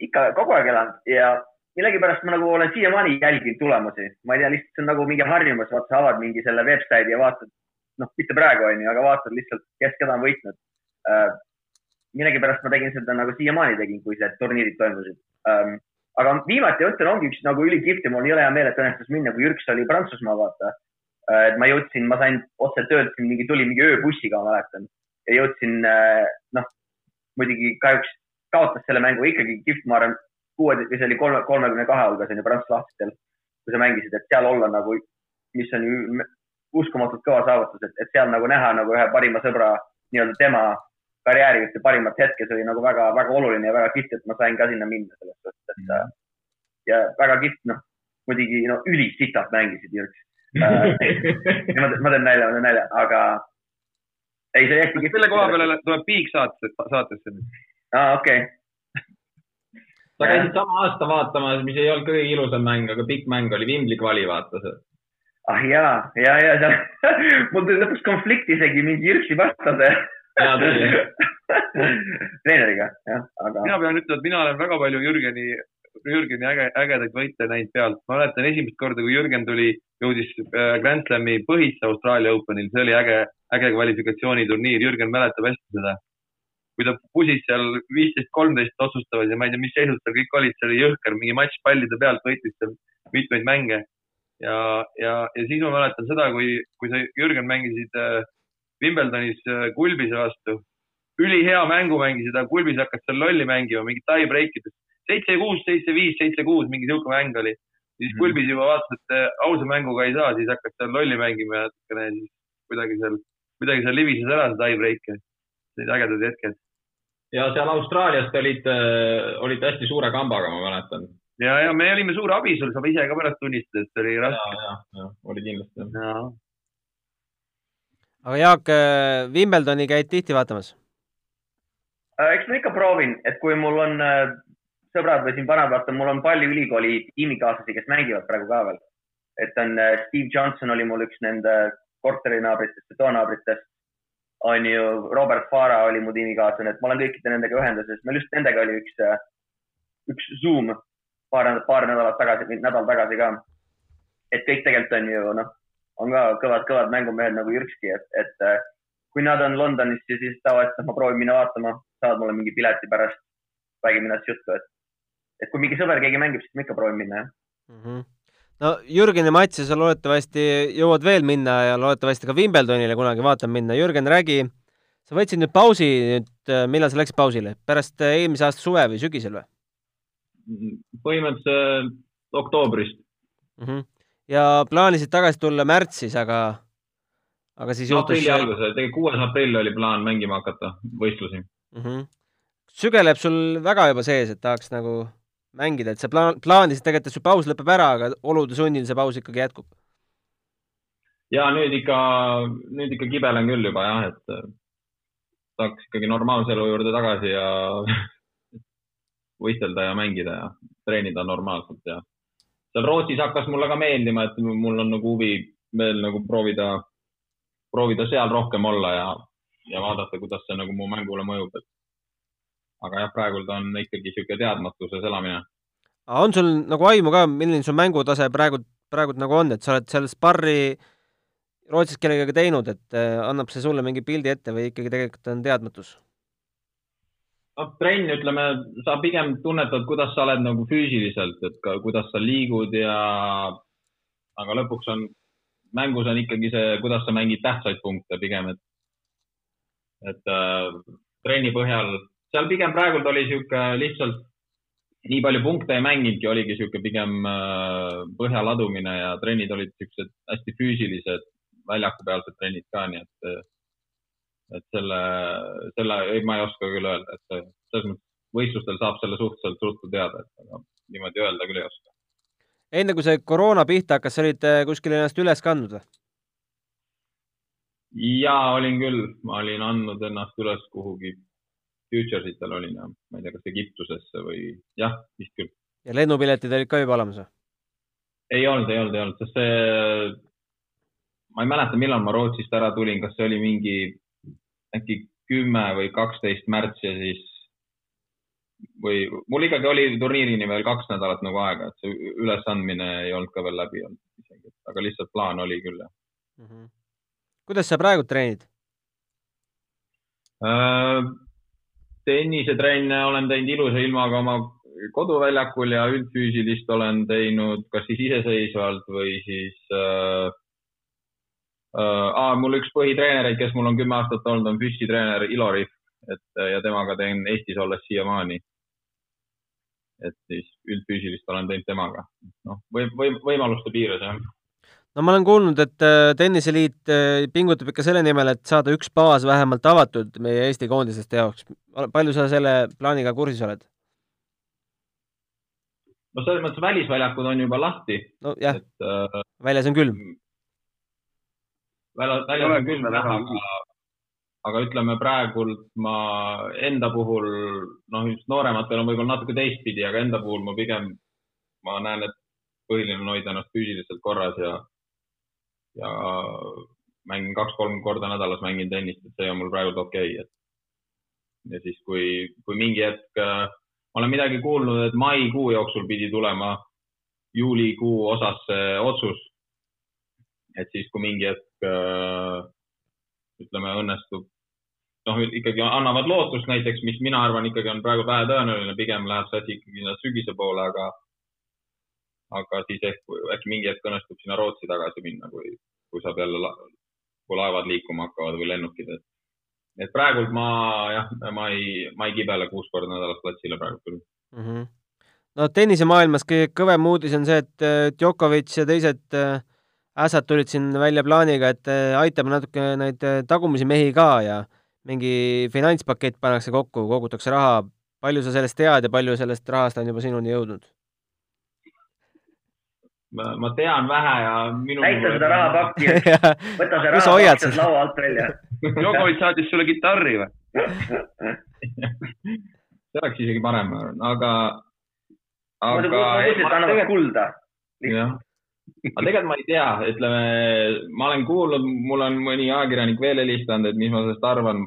ikka kogu aeg elanud ja millegipärast ma nagu olen siiamaani jälginud tulemusi. ma ei tea, lihtsalt see on nagu mingi harjumus, vaata sa avad mingi selle website'i ja vaatad, noh, mitte praegu onju, aga vaatad lihtsalt, kes keda on võitnud äh,. millegipärast ma tegin seda nagu siiamaani tegin, kui need turniirid toimusid ähm, aga viimati ütlen, ongi üks nagu ülikihvt ja mul on jõle hea meel, et õnnestus minna, kui Jürks oli Prantsusmaa, vaata. Äh, et ma jõudsin, ma sain otse töölt siin mingi, tuli mingi ööbussiga, ma mäletan. ja jõudsin, äh, noh, muidugi kahjuks kaotas selle mängu ikkagi kihvt, ma arvan, kuue, või see oli kolme, kolmekümne kahe hulgas on ju Prantsuse lahtistel, kui sa mängisid, et seal olla nagu, mis on ju uskumatult kõva saavutus, et, et seal nagu näha nagu ühe parima sõbra nii-öelda tema karjääri ühte parimat hetke, see oli nagu väga-väga oluline ja väga kihvt, et ma sain ka sinna minna selles suhtes, et mm. ja väga kihvt, noh, muidugi no ülisitalt mängisid Jürks äh, ma, ma teen nalja, ma teen nalja, aga ei, see hästi kihvt. selle koha peale tuleb piik saatesse, saatesse nüüd. aa, okei okay. sa käisid sama aasta vaatamas, mis ei olnud kõige ilusam mäng, aga pikk mäng oli Wimbledoni kvali, vaata see. ah jaa, ja, ja seal mul tuli lõpuks konflikt isegi mingi Jürksi vastase treeneriga, jah, aga. mina pean ütlema, et mina olen väga palju Jürgeni, Jürgeni äge, ägedaid võite näinud pealt. ma mäletan esimest korda, kui Jürgen tuli, jõudis äh, Grand Slami põhisse Austraalia Openil, see oli äge, äge kvalifikatsiooniturniir. Jürgen mäletab hästi seda. kui ta pusis seal viisteist, kolmteist otsustamas ja ma ei tea, mis seisus tal kõik olid, see oli jõhker, mingi matš pallide pealt võitis seal mitmeid mänge. ja, ja, ja siis ma mäletan seda, kui, kui sa, Jürgen, mängisid äh, Wimbledonis äh, Kulbise vastu. ülihea mängu mängisid, aga Kulbis hakkas seal lolli mängima, mingit tie-break ides. seitse, kuus, seitse, viis, seitse, kuus, mingi sihuke mäng oli. siis. Kulbis juba vaatas, et äh, ausa mänguga ei saa, siis hakkas seal lolli mängima ja natukene siis kuidagi seal, kuidagi seal libises ära see tie-break. Need ägedad hetked. ja seal Austraalias te olite, äh, olite hästi suure kambaga, ma mäletan. ja, ja me olime suur abi sul, saab ise ka pärast tunnistada, et see oli raske. ja, ja, ja oli kindlasti aga Jaak, äh, Wimbledoni käid tihti vaatamas? Äh, eks ma ikka proovin, et kui mul on äh, sõbrad või siin vanad, vaata, mul on palju ülikooli tiimikaaslasi, kes mängivad praegu ka veel. et on Steve Johnson oli mul üks nende korterinaabritest ja toanaabritest. on ju, Robert Fara oli mu tiimikaaslane, et ma olen kõikide nendega ühenduses, meil just nendega oli üks, üks Zoom paar, paar nädalat tagasi, nädal tagasi ka. et kõik tegelikult on ju noh on ka kõvad-kõvad mängumehed nagu Jürkski, et, et äh, kui nad on Londonis, siis tavaliselt ma proovin minna vaatama, saad mulle mingi pileti pärast, räägime ennast juttu, et, et kui mingi sõber, keegi mängib, siis ma ikka proovin minna, jah mm. -hmm no Jürgeni matši sa loodetavasti jõuad veel minna ja loodetavasti ka Wimbledonile kunagi vaatama minna. Jürgen, räägi, sa võtsid nüüd pausi nüüd, äh, millal sa läksid pausile, pärast äh, eelmise aasta suve või sügisel või? põhimõtteliselt oktoobrist mm. -hmm ja plaanisid tagasi tulla märtsis, aga, aga siis juhtus. aprilli alguses, tegelikult kuues aprill oli plaan mängima hakata võistlusi mm. -hmm. sügeleb sul väga juba sees, et tahaks nagu mängida, et sa plaan, plaanisid tegelikult, et su paus lõpeb ära, aga olude sunnil see paus ikkagi jätkub? ja nüüd ikka, nüüd ikka kibelen küll juba jah, et tahaks ikkagi normaalse elu juurde tagasi ja võistelda ja mängida ja treenida normaalselt ja seal Rootsis hakkas mulle ka meeldima, et mul on nagu huvi veel nagu proovida, proovida seal rohkem olla ja, ja vaadata, kuidas see nagu mu mängule mõjub, et aga jah, praegult on ikkagi niisugune teadmatuses elamine. on sul nagu aimu ka, milline su mängutase praegu, praegult nagu on, et sa oled seal sparri Rootsis kellegagi teinud, et äh, annab see sulle mingi pildi ette või ikkagi tegelikult on teadmatus? Noh, trenn, ütleme, sa pigem tunnetad, kuidas sa oled nagu füüsiliselt, et ka, kuidas sa liigud ja, aga lõpuks on, mängus on ikkagi see, kuidas sa mängid tähtsaid punkte pigem, et, et äh, trenni põhjal, seal pigem praegult oli sihuke lihtsalt nii palju punkte ei mänginudki, oligi sihuke pigem äh, põhja ladumine ja trennid olid siuksed hästi füüsilised, väljakupealsed trennid ka, nii et et selle, selle, ei, ma ei oska küll öelda, et selles mõttes võistlustel saab selle suhteliselt ruttu teada, et aga niimoodi öelda küll ei oska. enne kui see koroona pihta hakkas, sa olid äh, kuskil ennast üles kandnud või? ja olin küll, ma olin andnud ennast üles kuhugi Futuresitel olin ja ma ei tea, kas Egiptusesse või jah, vist küll. ja lennupiletid olid ka juba olemas või? ei olnud, ei olnud, ei olnud, sest see, ma ei mäleta, millal ma Rootsist ära tulin, kas see oli mingi äkki kümme või kaksteist märts ja siis või mul ikkagi oli turniirini veel kaks nädalat nagu aega, et see ülesandmine ei olnud ka veel läbi olnud isegi, aga lihtsalt plaan oli küll jah mm. -hmm. kuidas sa praegu treenid äh,? tennisetrenne olen teinud ilusa ilmaga oma koduväljakul ja üldfüüsilist olen teinud kas siis iseseisvalt või siis äh, äh, mul üks põhitreenereid, kes mul on kümme aastat olnud, on püssitreener Ilori, et ja temaga teen Eestis olles siiamaani. et siis üldfüüsilist olen teinud temaga, noh või, või võimaluste piires jah no ma olen kuulnud, et äh, tenniseliit äh, pingutab ikka selle nimel, et saada üks baas vähemalt avatud meie Eesti koondislaste jaoks. palju sa selle plaaniga kursis oled? no selles mõttes välisväljakud on juba lahti. nojah, äh, väljas on külm. On külm jah, aga, aga ütleme praegult ma enda puhul, noh, just noorematel on võib-olla natuke teistpidi, aga enda puhul ma pigem, ma näen, et põhiline on hoida ennast füüsiliselt korras ja ja mängin kaks-kolm korda nädalas mängin tennist, et see on mul praegu okei okay,, et. ja siis, kui, kui mingi hetk äh, ma olen midagi kuulnud, et maikuu jooksul pidi tulema juulikuu osas see otsus. et siis, kui mingi hetk ütleme, õnnestub, noh, ikkagi annavad lootust näiteks, mis mina arvan ikkagi on praegu vähetõenäoline, pigem läheb see asi ikkagi sügise poole, aga aga siis ehk äkki mingi hetk õnnestub sinna Rootsi tagasi minna, kui, kui saab jälle, kui laevad liikuma hakkavad või lennukid, et. et praegult ma jah, ma ei, ma ei kibele kuus korda nädalas platsile praegu küll mm. -hmm. no tennisemaailmas kõige kõvem uudis on see, et Djokovic ja teised äh, ässad tulid siin välja plaaniga, et äh, aitame natuke neid äh, tagumisi mehi ka ja mingi finantspakett pannakse kokku, kogutakse raha. palju sa sellest tead ja palju sellest rahast on juba sinuni jõudnud? ma, ma tean vähe ja minu. näita seda rahapakki võta see rahapakk sealt laua alt välja Jokovic saatis sulle kitarri või see oleks isegi parem, aga, aga. ma mõtlesin, et annavad kulda. jah, aga tegelikult ma ei tea, ütleme, ma olen kuulnud, mul on mõni ajakirjanik veel helistanud, et mis ma sellest arvan.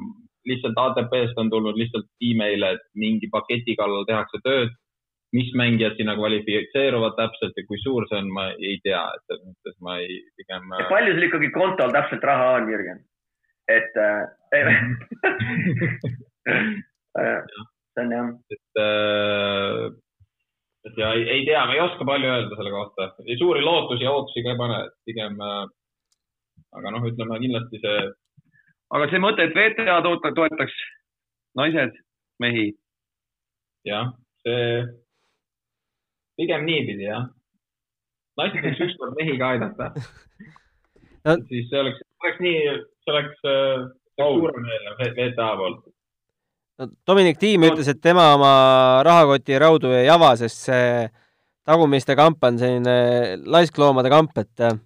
lihtsalt ATP-st on tulnud lihtsalt email'e, et mingi paketi kallal tehakse tööd mis mängijad sinna kvalifitseeruvad täpselt ja kui suur see on, ma ei tea, et selles mõttes ma ei, pigem. palju sul ikkagi kontol täpselt raha on, Jürgen? et äh, see on jah. et äh,, et ja ei, ei tea, ma ei oska palju öelda selle kohta, suuri lootusi ja ootusi ka ei pane, et pigem äh,. aga noh, ütleme kindlasti see. aga see mõte, et VTA toetaks naised, mehi. jah, see pigem niipidi jah. naised võiks ükskord mehi ka aidata no.. siis see oleks, oleks nii, see oleks äh, suuremeelne VTA poolt. No Dominic Tiim no. ütles, et tema oma rahakoti raudu ei ava, sest see tagumiste kamp on selline laiskloomade kamp, et äh,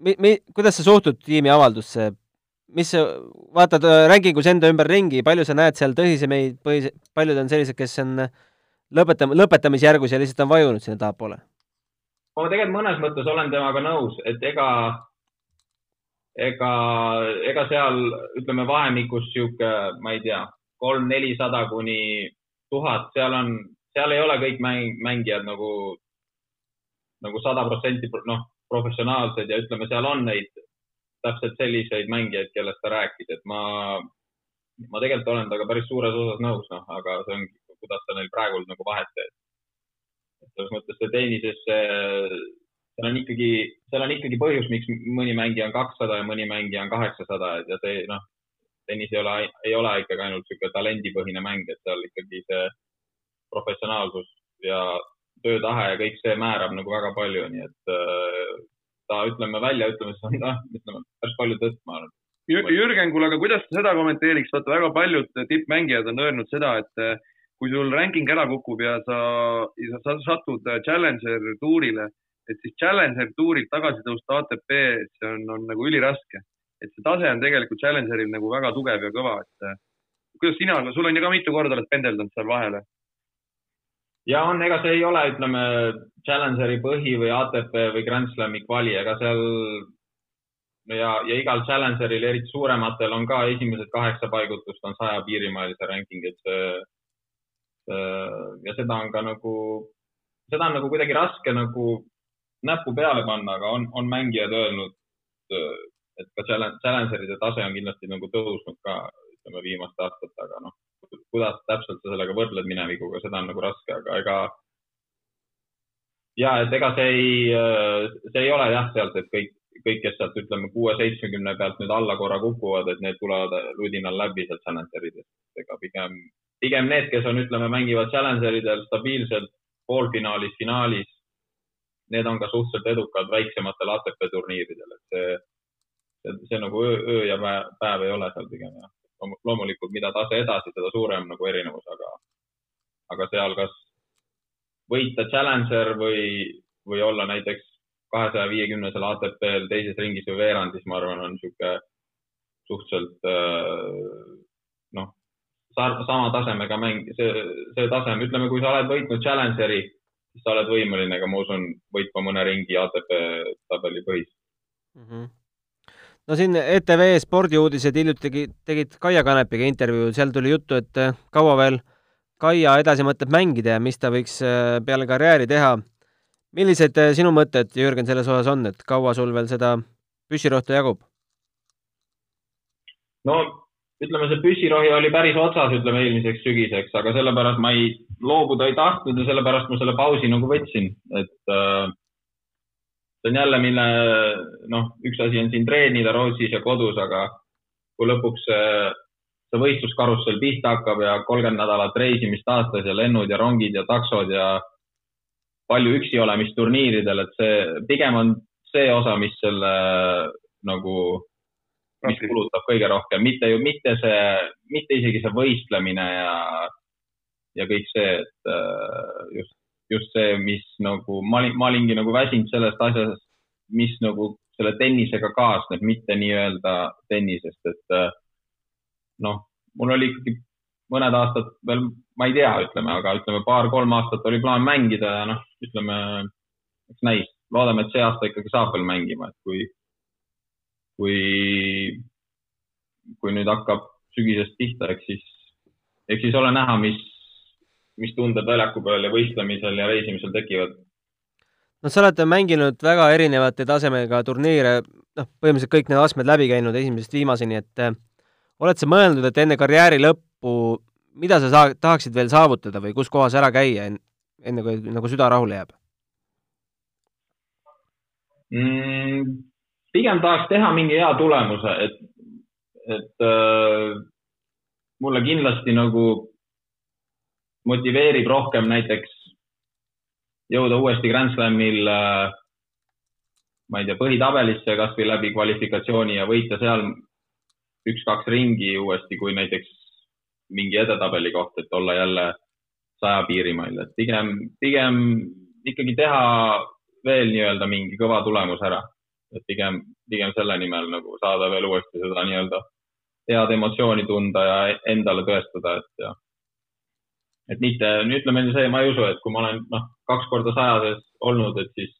mi-, mi-, kuidas sa suhtud tiimi avaldusse? mis sa, vaatad äh, rankingus enda ümber ringi, palju sa näed seal tõsiseid, põhis-, paljud on sellised, kes on lõpetame, lõpetamisjärgus ja lihtsalt on vajunud sinna tahapoole? ma tegelikult mõnes mõttes olen temaga nõus, et ega, ega, ega seal ütleme vahemikus sihuke, ma ei tea, kolm-nelisada kuni tuhat, seal on, seal ei ole kõik mäng, mängijad nagu, nagu sada protsenti noh, professionaalsed ja ütleme, seal on neid täpselt selliseid mängijaid, kellest ta rääkis, et ma, ma tegelikult olen temaga päris suures osas nõus, noh, aga see ongi kuidas sa neil praegu nagu vahet teed. selles mõttes see tennises, seal on ikkagi, seal on ikkagi põhjus, miks mõni mängija on kakssada ja mõni mängija on kaheksasada ja see noh, tennis ei ole, ei ole ikkagi ainult niisugune talendipõhine mäng, et seal ikkagi see professionaalsus ja töötahe ja kõik see määrab nagu väga palju, nii et äh, ta ütleme väljaütlemises on noh, ütleme päris palju tõtt, ma arvan. Jürgen, kuule, aga kuidas sa seda kommenteeriks, vaata väga paljud tippmängijad on öelnud seda, et kui sul ranking ära kukub ja sa, sa satud Challenger tuurile, et siis Challenger tuurilt tagasi tõusta ATP-sse on, on nagu üliraske. Et see tase on tegelikult Challengeril nagu väga tugev ja kõva, et äh, kuidas sina, sul on ju ka mitu korda oled pendeldanud seal vahele. ja on, ega see ei ole, ütleme, Challengeri põhi või ATP või Grand Slami kvali, ega seal ja, ja igal Challengeril, eriti suurematel, on ka esimesed kaheksa paigutust on saja piirimailise ranking, et see, see ja seda on ka nagu, seda on nagu kuidagi raske nagu näppu peale panna, aga on, on mängijad öelnud, et ka Challengeride tase on kindlasti nagu tõusnud ka, ütleme viimaste aastatega, noh, kuidas täpselt sa sellega võrdled minevikuga, seda on nagu raske, aga ega ja et ega see ei, see ei ole jah, sealt, et kõik, kõik, kes sealt ütleme kuue-seitsmekümne pealt nüüd alla korra kukuvad, et need tulevad ludinal läbi sealt Challengeridest. ega pigem, pigem need, kes on, ütleme, mängivad Challengeridel stabiilselt poolfinaalis, finaalis, need on ka suhteliselt edukad väiksematel ATP turniiridel, et see, see, nagu öö, öö ja päev, päev ei ole seal pigem jah. loomulikult, mida tase edasi, seda suurem nagu erinevus, aga, aga seal kas võita Challenger või, või olla näiteks kahesaja viiekümnesel ATP-l teises ringis või veerandis, ma arvan, on niisugune suhteliselt noh, sama tasemega mäng, see, see tasem, ütleme, kui sa oled võitnud Challengeri, siis sa oled võimeline ka, ma usun, võitma mõne ringi ATP tabeli põhis mm. -hmm no siin ETV spordiuudised hiljuti tegid, tegid Kaia Kanepiga intervjuu, seal tuli juttu, et kaua veel Kaia edasi mõtleb mängida ja mis ta võiks peale karjääri teha millised äh, sinu mõtted, Jürgen, selles osas on, et kaua sul veel seda püssirohtu jagub? no ütleme, see püssirohi oli päris otsas, ütleme eelmiseks sügiseks, aga sellepärast ma ei, loobuda ei tahtnud ja sellepärast ma selle pausi nagu võtsin, et äh, see on jälle, mille noh, üks asi on siin treenida Rootsis ja kodus, aga kui lõpuks see, see võistluskarussell pihta hakkab ja kolmkümmend nädalat reisimist aastas ja lennud ja rongid ja taksod ja palju üksi olemist turniiridel, et see pigem on see osa, mis selle nagu, mis kulutab kõige rohkem, mitte ju, mitte see, mitte isegi see võistlemine ja, ja kõik see, et äh, just, just see, mis nagu ma olin, ma olingi nagu väsinud sellest asjast, mis nagu selle tennisega kaasneb, mitte nii-öelda tennisest, et äh, noh, mul oli ikkagi mõned aastad veel, ma ei tea, ütleme, aga ütleme paar-kolm aastat oli plaan mängida ja noh, ütleme, eks näis, loodame, et see aasta ikkagi saab veel mängima, et kui, kui, kui nüüd hakkab sügisest pihta, eks siis, eks siis ole näha, mis, mis tunded väljaku peal ja võistlemisel ja reisimisel tekivad. no sa oled mänginud väga erinevate tasemega turniire, noh, põhimõtteliselt kõik need astmed läbi käinud esimesest viimaseni, et oled sa mõelnud, et enne karjääri lõppu, mida sa saa-, tahaksid veel saavutada või kus kohas ära käia, enne kui nagu süda rahule jääb mm,? pigem tahaks teha mingi hea tulemuse, et, et äh, mulle kindlasti nagu motiveerib rohkem näiteks jõuda uuesti Grand Slamil äh, ma ei tea, põhitabelisse kasvõi läbi kvalifikatsiooni ja võita seal üks-kaks ringi uuesti, kui näiteks mingi edetabeli koht, et olla jälle saja piirimail, et pigem, pigem ikkagi teha veel nii-öelda mingi kõva tulemus ära. et pigem, pigem selle nimel nagu saada veel uuesti seda nii-öelda head emotsiooni tunda ja endale tõestada, et ja. Et mitte, ütleme see, ma ei usu, et kui ma olen noh, kaks korda saja sees olnud, et siis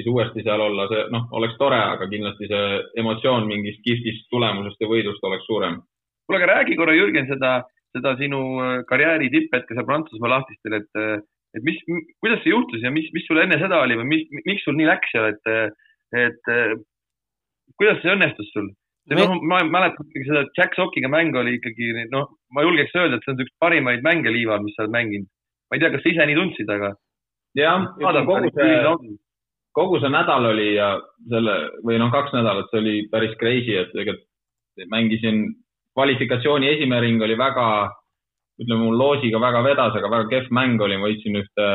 siis uuesti seal olla, see noh, oleks tore, aga kindlasti see emotsioon mingist kihvtist tulemusest ja võidust oleks suurem. kuule, aga räägi korra, Jürgen, seda, seda sinu äh, karjääri tipphetke seal Prantsusmaa lahtistel, et, äh, et mis, kuidas see juhtus ja mis, mis sul enne seda oli või mis, miks sul nii läks seal, et, et kuidas see õnnestus sul? Noh, ma mäletan ikkagi seda Jack Sockiga mängu oli ikkagi noh, ma julgeks öelda, et see on üks parimaid mänge liival, mis sa oled mänginud. ma ei tea, kas sa ise nii tundsid, aga. jah, kogu see, kogu see nädal oli ja selle või noh, kaks nädalat, see oli päris crazy, et tegelikult mängisin kvalifikatsiooni esimene ring oli väga, ütleme mul loosiga väga vedas, aga väga kehv mäng oli, ma võitsin ühte,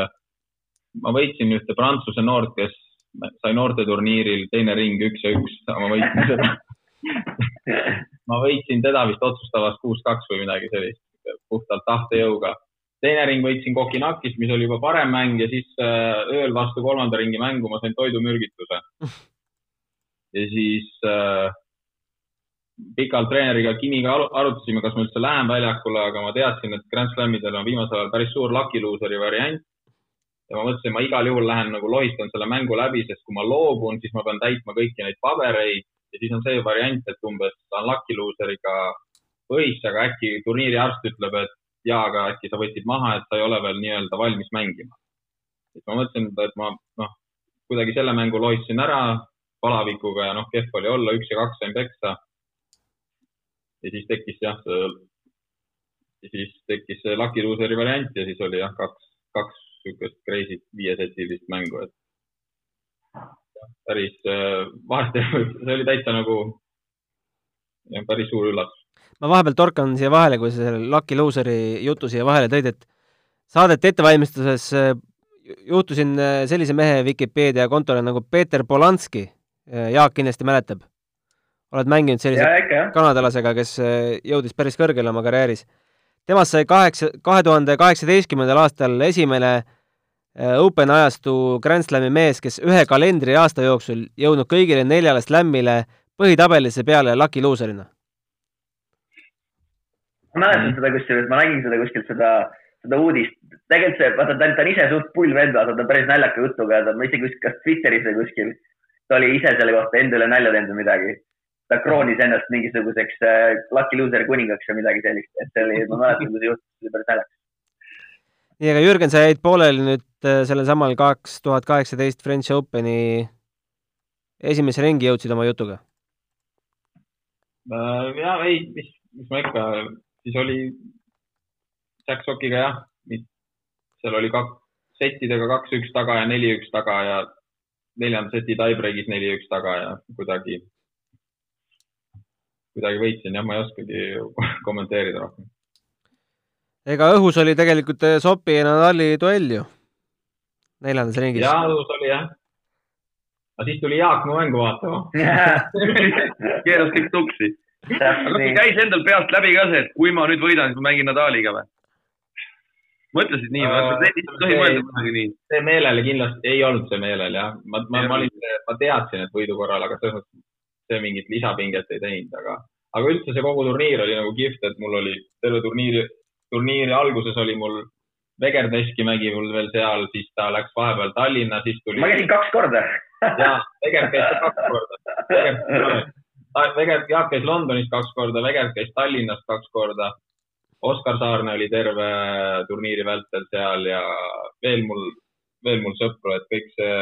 ma võitsin ühte Prantsuse noort, kes sai noorteturniiril teine ring üks ja üks, ma võitsin seda ma võitsin teda vist otsustavas kuus-kaks või midagi sellist, puhtalt tahtejõuga teine ring võitsin Kokinakist, mis oli juba parem mäng ja siis äh, ööl vastu kolmanda ringi mängu ma sain toidumürgituse. ja siis äh, pikalt treeneriga Kimiga aru- arutasime, kas ma üldse lähen väljakule, aga ma teadsin, et Grand Slamidel on viimasel ajal päris suur lucky loser'i variant. ja ma mõtlesin, ma igal juhul lähen nagu lohistan selle mängu läbi, sest kui ma loobun, siis ma pean täitma kõiki neid pabereid ja siis on see variant, et umbes saan lucky loser'iga põhisse, aga äkki turniiri arst ütleb, et jaa, aga äkki sa võtsid maha, et sa ei ole veel nii-öelda valmis mängima. siis ma mõtlesin, et ma noh, kuidagi selle mängu lohistasin ära palavikuga ja noh, kehv oli olla, üks ja kaks sain peksa. ja siis tekkis jah, siis tekkis see lucky loser'i variant ja siis oli jah, kaks, kaks niisugust crazy't viiesetilist mängu, et päris äh, vahest see oli täitsa nagu päris suur üllatus. ma vahepeal torkan siia vahele, kui sa selle Lucky Loseri jutu siia vahele tõid, et saadete ettevalmistuses äh, juhtusin äh, sellise mehe Vikipeedia kontole nagu Peeter Polanski. Jaak kindlasti mäletab. oled mänginud sellise ja kanadalasega, kes jõudis päris kõrgele oma karjääris. temast sai kaheksa, kahe tuhande kaheksateistkümnendal aastal esimene äh, Open ajastu Grand Slami mees, kes ühe kalendriaasta jooksul jõudnud kõigile neljale slämmile põhitabelisse peale Lucky Loserina. ma mäletan seda kusjuures, ma nägin seda kuskilt seda, seda uudist. tegelikult see, vaata ta, on ise suht pull vend, vaata ta on päris naljaka jutuga ta, ma isegi kuskil, kas Twitteris või kuskil, ta oli ise selle kohta enda üle nalja teinud või midagi. ta kroonis ennast mingisuguseks äh, lucky loser kuningaks või midagi sellist, et see oli, ma mäletan, kui see juhtus, see oli päris naljakas. nii, aga Jürgen, sa jäid pooleli nüüd äh, sellel samal kaks tuhat kaheksateist French Openi esimesse ringi jõudsid oma jutuga. Äh, ja ei, mis, mis ma ikka, siis oli Jack Sockiga jah, seal oli kaks, settidega kaks-üks taga ja neli-üks taga ja neljanda seti tiebreak'is neli-üks taga ja kuidagi, kuidagi võitsin jah, ma ei oskagi kommenteerida rohkem. Ega õhus oli tegelikult äh, Sopi ja Nadali duell ju neljandas ringis. ja õhus oli jah. aga siis tuli Jaak mu mängu vaatama. keeras kõik tuksi. aga kas käis endal peast läbi ka see, et kui ma nüüd võidan, siis ma mängin Nadaliga või? mõtlesid nii või? Ei tohi mõelda kunagi nii. see meelel kindlasti ei olnud see meelel jah, ma, ma, ma olin, ma teadsin, et võidu korral, aga selles mõttes see mingit lisapinget ei teinud, aga, aga üldse see kogu turniir oli nagu kihvt, et mul oli terve turniiri, turniiri alguses oli mul Vegerdeski mägi mul veel seal, siis ta läks vahepeal Tallinna, siis tuli ma käisin kaks korda. ja Veger käis kaks korda. Veger, Jaak käis Londonis kaks korda, Veger käis Tallinnas kaks korda. Oskar Saarne oli terve turniiri vältel seal ja veel mul, veel mul sõpru, et kõik see,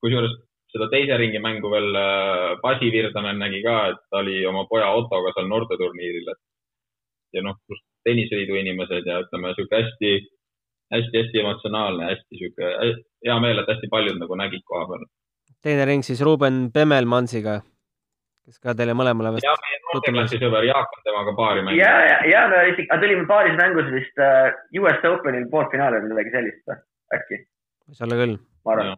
kusjuures seda teise ringi mängu veel äh, Pasi Virtanen nägi ka, et ta oli oma poja Ottoga seal noorteturniiril, et ja noh, pluss tenniseliidu inimesed ja ütleme sihuke hästi, hästi-hästi emotsionaalne, hästi sihuke hea meel, et hästi paljud nagu nägid koha peal. teine ring siis Ruuben Pemmelmansiga, kes ka teile mõlemale vist ja meie noorteklassi sõber Jaak on temaga paari ja, mänginud. ja, ja me isegi, tulime paaris mängus vist uh, US Openil poolfinaali või midagi sellist äkki, võis olla küll. ma arvan.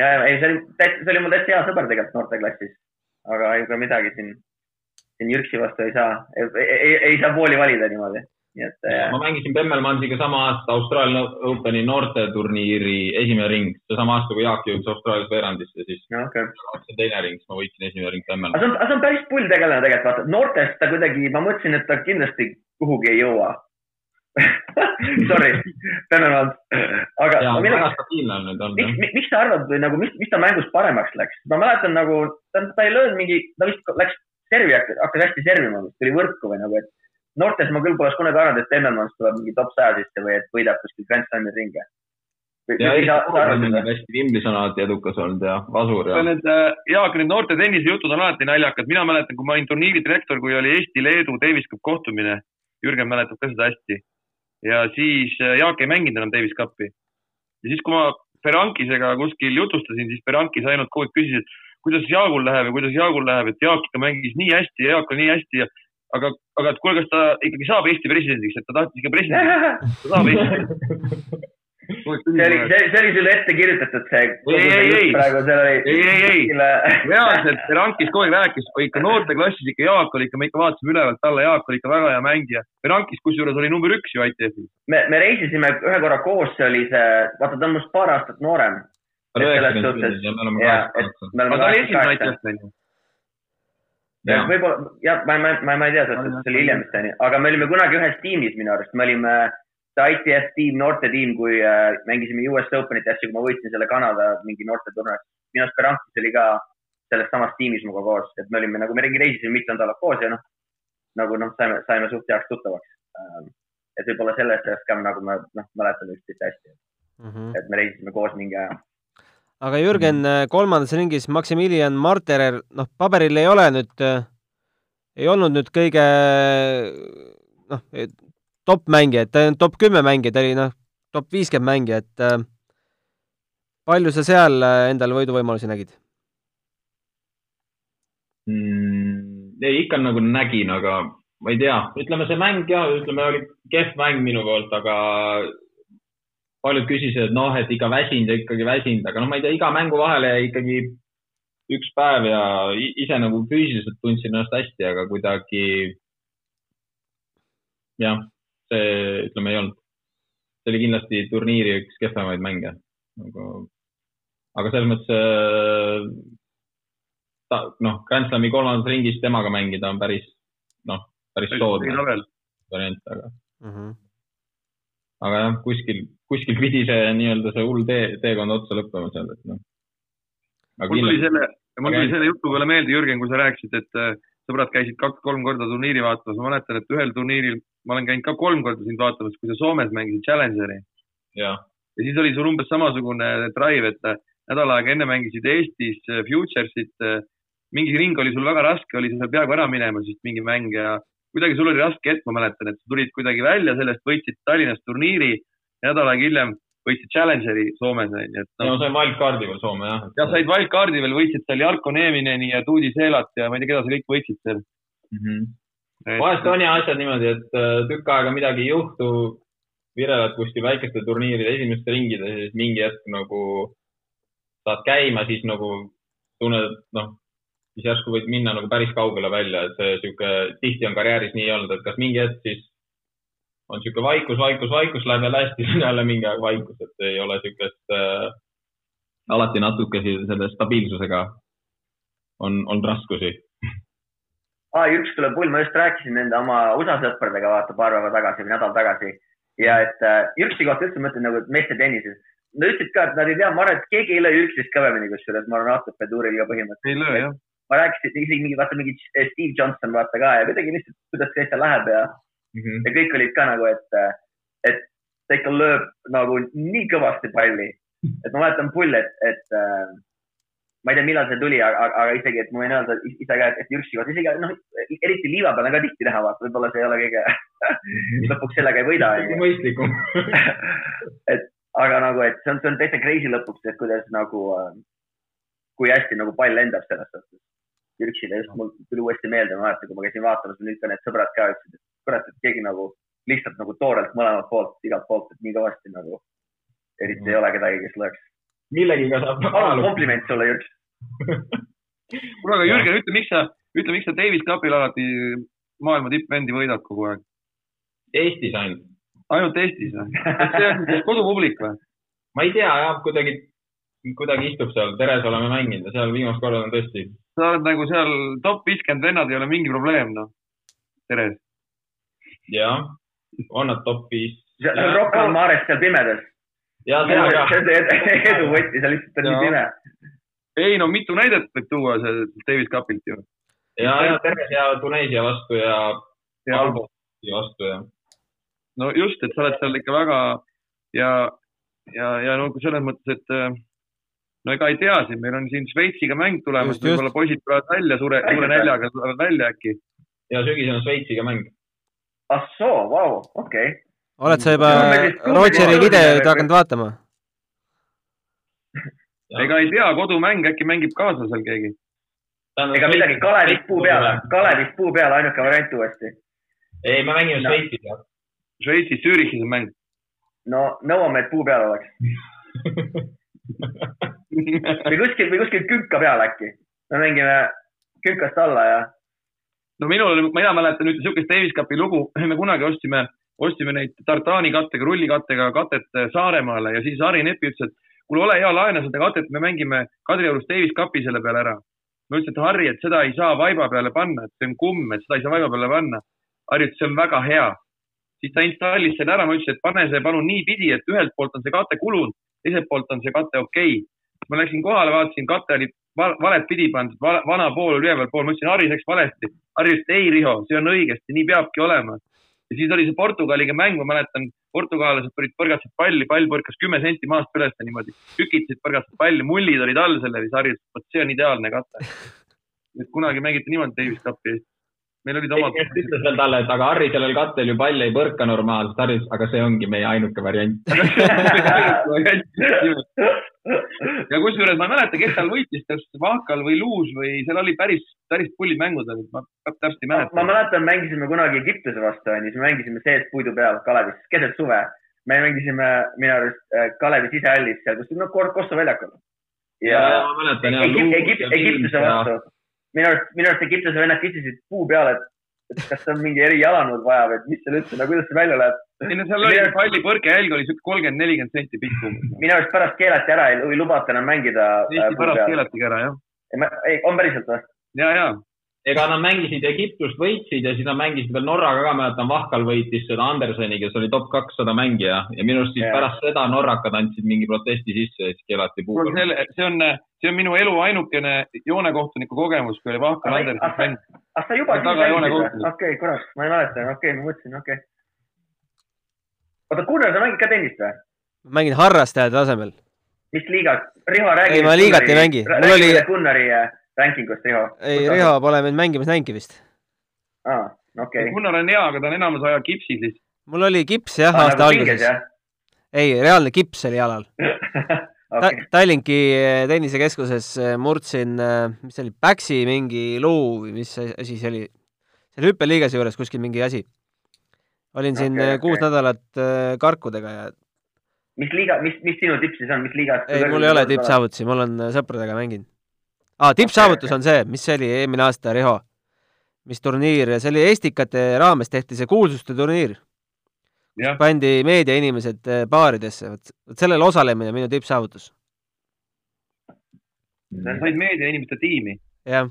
ja, ja ei, see oli, see oli mul täitsa hea sõber tegelikult noorteklassis, aga ega midagi siin, siin Jürksi vastu ei saa, ei, ei, ei saa pooli valida niimoodi, nii et äh, ma mängisin Pemmelmansiga sama aasta Austraalia Openi noorteturniiri esimene ring, seesama aasta, kui Jaak jõudis Austraalias veerandisse, siis no, okay. see teine ring, siis ma võitsin esimene ring on, aga see on päris pull tegelane tegelikult, vaata. Noortest ta kuidagi, ma mõtlesin, et ta kindlasti kuhugi ei jõua. Sorry, Pemmelmann, aga ja ma minu väga stabiilne on nüüd olnud miks miks sa arvad või nagu, mis, mis ta mängus paremaks läks? ma mäletan nagu, ta, ta ei löönud mingi, ta vist läks servi, hakkas hästi servima, tuli võrku või nagu, et noortes ma küll poleks kunagi arvanud, et Temmelmanns tuleb mingi top saja sisse või et võidab kuskil Grand Slami ringe. ja hästi Wimblisonalati edukas olnud ja Vasur ja. Need äh, Jaak, need noorte tennisejutud on alati naljakad, mina mäletan, kui ma olin turniiri direktor, kui oli Eesti-Leedu Davis Cup kohtumine, Jürgen mäletab ka seda hästi. ja siis äh, Jaak ei mänginud enam Davis Cupi. ja siis, kui ma Berankisega kuskil jutustasin, siis Berankis ainult kogu aeg küsis, et kuidas Jaagul läheb ja kuidas Jaagul läheb, et Jaak ikka mängis nii hästi ja Jaak on nii hästi ja aga, aga et kuule, kas ta ikkagi saab Eesti presidendiks, et ta tahtis ikka presidendiks, ta saab Eesti. see oli, see, oli sulle ette kirjutatud, see. Ei, ei, ei. ei, ei, ei, reaalselt Berankis kogu aeg rääkis, ikka noorteklassis ikka Jaak oli ikka, me ikka vaatasime ülevalt alla, Jaak oli ikka väga hea mängija. Berankis kusjuures oli number üks ju ITF-is. me, me reisisime ühe korra koos, see oli see, vaata, ta on minust paar aastat noorem. Üheksakümmend ja me oleme me aga ta oli esimene kaheksa- Nightjast onju. Võib-olla, jah, ma, ma, ma, ma ei tea, see oli hiljem vist onju, aga me olime kunagi ühes tiimis minu arust, me olime see ITF tiim, noortetiim, kui äh, mängisime US Openit ja asju, kui ma võitsin selle Kanada mingi noorteturniiri. minu arust Berankis oli ka selles samas tiimis minuga koos, et me olime nagu, me reisisime mitu nädalat koos ja noh, nagu noh, saime, saime suht heaks tuttavaks. et võib-olla sellest ajast ka nagu ma noh, mäletan üksteist hästi, Mhm. et me reisisime koos mingi aja. Aga Jürgen kolmandas ringis Maximilian Marterer, noh, paberil ei ole nüüd, ei olnud nüüd kõige noh, top mängija, et ta ei olnud top kümme mängija, ta oli noh, top viiskümmend mängija, et äh, palju sa seal äh, endale võiduvõimalusi nägid? mm,. ei, ikka nagu nägin, aga ma ei tea, ütleme see mäng ja ütleme, oli kehv mäng minu poolt, aga paljud küsisid, et noh, et ikka väsinud ja ikkagi väsinud, aga no ma ei tea, iga mängu vahele ikkagi üks päev ja ise nagu füüsiliselt tundsin ennast hästi, aga kuidagi jah, see ütleme ei olnud, see oli kindlasti turniiri üks kehvemaid mänge nagu, aga selles mõttes äh, ta, noh, Grand Slami kolmandas ringis temaga mängida on päris, noh, päris soodne variant, aga, aga jah, kuskil, kuskil pidi see nii-öelda see hull tee, teekond otsa lõppema seal, et noh. mul tuli selle, mul tuli selle jutu peale meelde, Jürgen, kui sa rääkisid, et äh, sõbrad käisid kaks-kolm korda turniiri vaatamas, ma mäletan, et ühel turniiril ma olen käinud ka kolm korda sind vaatamas, kui sa Soomes mängisid Challengeri ja siis oli sul umbes samasugune drive, et äh, nädal aega enne mängisid Eestis äh, Futuresit. mingi ring oli sul väga raske, oli seal peaaegu ära minemas vist mingi mäng ja kuidagi sul oli raske hetk, ma mäletan, et sa tulid kuidagi välja sellest, võitsid Tallinnas turniiri nädal aega hiljem võitsid Challengeri Soomes onju, et no noh. see on wildcardi veel Soome jah. ja said wildcardi veel, võitsid seal Jarko Neemineni ja Tuudi Seelat ja ma ei tea, keda sa kõik võitsid seal. mm. -hmm. vahest on ja asjad niimoodi, et äh, tükk aega midagi ei juhtu, vireled kuskil väikeste turniiride esimestes ringides ja siis mingi hetk nagu saad käima, siis nagu tunned, et noh, siis järsku võid minna nagu päris kaugele välja, et see sihuke, tihti on karjääris nii olnud, et kas mingi hetk siis on sihuke vaikus, vaikus, vaikus, läheb jälle hästi, siis on jälle mingi aeg vaikus, et ei ole siukest äh,, alati natuke selle stabiilsusega on, on raskusi aa, Jürks tuleb pull, ma just rääkisin nende oma USA sõpradega, vaata paar päeva tagasi või nädal tagasi ja et äh, Jürksi kohta üldse mõtlen nagu et meeste tennises. Nad ütlesid ka, et nad ei tea, ma arvan, et keegi ei löö Jürksist kõvemini, kusjuures ma arvan, ATP tuuril ka põhimõtteliselt. ei löö jah. ma rääkisin isegi mingi, vaata mingi Steve Johnson vaata ka ja kuidagi lihtsalt, kuidas see asja läheb ja, mm. -hmm. ja kõik olid ka nagu, et, et ta ikka lööb nagu nii kõvasti palli. et ma mäletan pull, et, et äh, ma ei tea, millal see tuli, aga, aga isegi, et ma võin öelda ise ka, et Jürksi kohta isegi noh, eriti liiva peal on ka tihti näha, vaata, võib-olla see ei ole kõige, lõpuks sellega ei võida, mõistlikum et aga nagu, et see on, see on täitsa crazy lõpuks, et kuidas nagu, kui hästi nagu pall lendab selles suhtes. Jürksile just mul tuli uuesti meelde, ma mäletan, kui ma käisin vaatamas, nüüd ka need sõbrad ka ütlesid, et kurat, et keegi nagu lihtsalt nagu toorelt mõlemalt poolt, igalt poolt, et nii kõvasti nagu eriti ei ole kedagi, kes lööks. millegiga saab kompliment sulle, Jürks. kuule, aga Jürgen, ütle, miks sa, ütle, miks sa Davis Cupil alati maailma tippvendi võidad kogu aeg? Eestis ainult. ainult Eestis või? et see on siis kodupublik või? ma ei tea jah, kuidagi, kuidagi istub seal, Teres oleme mänginud ja seal viimast korda on tõesti, sa oled nagu seal top viiskümmend vennad ei ole mingi probleem, noh. Teres. jah, on nad top viis. see on Rocca al Mares seal pimedas. ja see seal on ka. edu võti, seal lihtsalt on nii pime. ei no mitu näidet võib tuua sellest Davis Cupilt ju. ja, ja Teres ja Tuneesia vastu ja ja Albosi vastu ja. no just, et sa oled seal ikka väga ja, ja, ja no selles mõttes, et äh, no ega ei tea siin, meil on siin Šveitsiga mäng tulemas, võib-olla poisid tulevad välja suure, suure näljaga tulevad välja äkki. ja sügisel on Šveitsiga mäng. Ah soo, vau, okei. oled sa juba No Rodgeri videoid hakanud vaatama? ega ei tea, kodumäng äkki mängib kaasa seal keegi. ega midagi, Kalevist puu peale, Kalevist puu peale, ainuke variant uuesti. ei, me mängime No. Šveitsis jah. Šveitsis, Zürichis on mäng. no nõuame, et puu peal oleks. või kuskil, või kuskil künka peal äkki. me mängime künkast alla ja no minul, mina mäletan ühte siukest Davis Cupi lugu, me kunagi ostsime, ostsime neid tartaani kattega, rullikattega katet Saaremaale ja siis Harri Nepi ütles, et kuule, ole hea, laena seda katet, me mängime Kadriorus Davis Cupi selle peale ära. ma ütlesin, et Harri, et seda ei saa vaiba peale panna, et see on kumm, et seda ei saa vaiba peale panna. Harri ütles, see on väga hea. siis ta installis selle ära, ma ütlesin, et pane see palun niipidi, et ühelt poolt on see kate kulunud, teiselt poolt on see kate okei okay. ma läksin kohale, vaatasin, kate oli valet pidi pandud, vana pool oli üleval pool, ma ütlesin, Harri läks valesti. Harri ütles, ei, Riho, see on õigesti, nii peabki olema. ja siis oli see Portugaliga mäng, ma mäletan, portugallased tulid, põrgatasid palli, pall põrkas kümme senti maast üles niimoodi, tükitasid, põrgatasid palli, mullid olid all selle, siis Harri ütles, vot see on ideaalne kate. et kunagi mängiti niimoodi Davis Cupi Eestis meil olid omad. kes ütles veel talle, et aga Harri, sellel kattel ju pall ei põrka normaalselt, Harri ütles, aga see ongi meie ainuke variant ja kusjuures ma ei mäleta, kes seal võitis, kas Vahkal või Luus või seal oli päris, päris pullid mängud olid, ma täpselt ei mäleta. ma mäletan, mängisime kunagi Egiptuse vastu, onju, siis me mängisime sees puidu peal Kalevis, keset suve. me mängisime minu arust äh, Kalevi sisehallis seal, kus, no Kosovo väljakul. ja, ja ma mäletan jah. Egiptuse vastu minu arust, minu arust Egiptuse vennad küsisid puu peale, et, et kas on mingi erijalanud vaja või et mis seal üldse, no kuidas see välja läheb. ei no seal oli arust... palli põrke jälg oli siuke kolmkümmend, nelikümmend senti pikk umbes. minu arust pärast keelati ära, ei lubata enam mängida. Eesti äh, pärast keelatigi ära, jah. ei, on päriselt või? ja, ja ega nad mängisid Egiptust, võitsid ja siis nad mängisid veel Norraga ka, mäletan, Vahkal võitis seda Andersoni, kes oli top kakssada mängija ja minu arust siis yeah. pärast seda norrakad andsid mingi protesti sisse ja siis keelati puu peal. see on, see on minu elu ainukene joonekohtuniku kogemus, kui oli Vahkal Anderson mäng. ah, sa juba siis mängisid või? okei, kurat, ma ei mäleta, okei okay,, ma mõtlesin, okei okay.. oota, Gunnar, sa mängid ka tennist või? mängin harrastajate tasemel. mis liigas? Riho, räägi. ei, ma liigat ei mängi. mul oli. Gunnari rankingust, Riho? ei, Riho pole mind mängimas näinudki vist. aa, okei okay.. Gunnar on hea, aga ta on enamus aja kipsis siis. mul oli kips jah, aasta nagu alguses. ei, reaalne kips oli jalal okay. Ta. Tallinki eh, tennisekeskuses eh, murdsin, eh, mis see oli, Päksi mingi luu või mis asi see oli, seal hüppeliigese juures kuskil mingi asi. olin siin okay, kuus okay. nädalat karkudega ja mis liiga, mis, mis sinu tipp siis on, mis liigas? ei, mul ei ole tippsaavutusi, ma olen sõpradega mänginud aa, tippsaavutus on see, mis see oli eelmine aasta, Riho? mis turniir, see oli Estikate raames tehti see kuulsuste turniir. pandi meediainimesed eh, baaridesse, vot, vot sellel osalemine minu tippsaavutus. sa said meediainimeste tiimi? jah.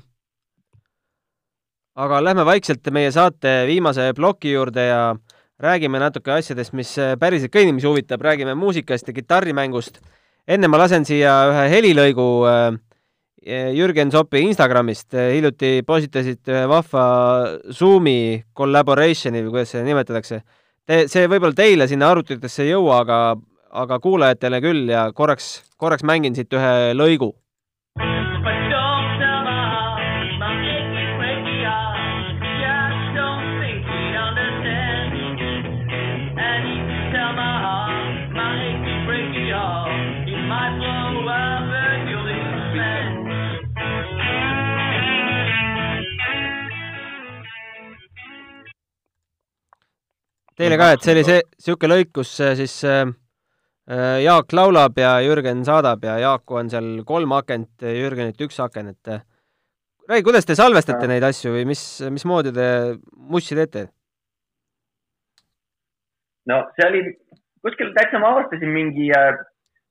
aga lähme vaikselt meie saate viimase ploki juurde ja räägime natuke asjadest, mis eh, päriselt ka inimesi huvitab, räägime muusikast ja kitarrimängust. enne ma lasen siia ühe helilõigu äh, Jürgen Sopi Instagramist eh, hiljuti postitasid ühe vahva Zoomi collaboration'i või kuidas seda nimetatakse. see võib-olla teile sinna arvutitesse ei jõua, aga, aga kuulajatele küll ja korraks, korraks mängin siit ühe lõigu Teile ka, et see oli see, niisugune lõik, kus äh, siis äh, äh, Jaak laulab ja Jürgen saadab ja Jaaku on seal kolm akent, Jürgenit üks aken, et äh, räägi, kuidas te salvestate ja. neid asju või mis, mismoodi te mussi teete? no see oli, kuskil täitsa ma avastasin mingi äh,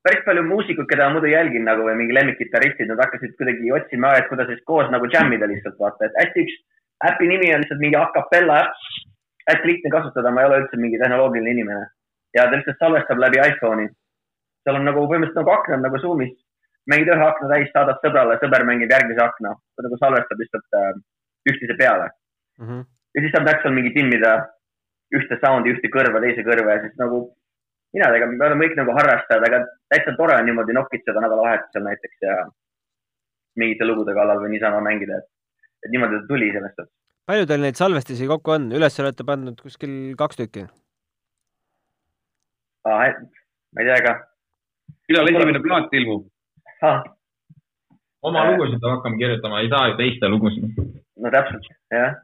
päris palju muusikuid, keda ma muidu jälgin nagu või mingi lemmikkitarristid, nad hakkasid kuidagi otsima, et kuidas siis koos nagu džämmida lihtsalt vaata, et hästi üks äpi nimi on lihtsalt mingi a capella äpp hästi lihtne kasutada, ma ei ole üldse mingi tehnoloogiline inimene. ja ta lihtsalt salvestab läbi iPhone'i. seal on nagu põhimõtteliselt nagu aknad nagu Zoom'is. mängid ühe akna täis, saadad sõbrale, sõber mängib järgmise akna. ta nagu salvestab lihtsalt äh, üksteise peale mm. -hmm. ja siis saab täpselt mingi timmida ühte sound'i ühte kõrva, teise kõrva ja siis nagu mina tegelikult, me oleme kõik nagu harrastajad, aga täitsa tore on niimoodi nokitseda nädalavahetusel näiteks ja mingite lugude kallal või niisama mängida, et, et niimoodi ta tuli sellest, et palju teil neid salvestisi kokku on, üles olete pannud kuskil kaks tükki? ma ei tea ka. millal esimene plaat ilmub? oma lugusid peab hakkama kirjutama, ei saa ju teiste lugusid. no täpselt, jah.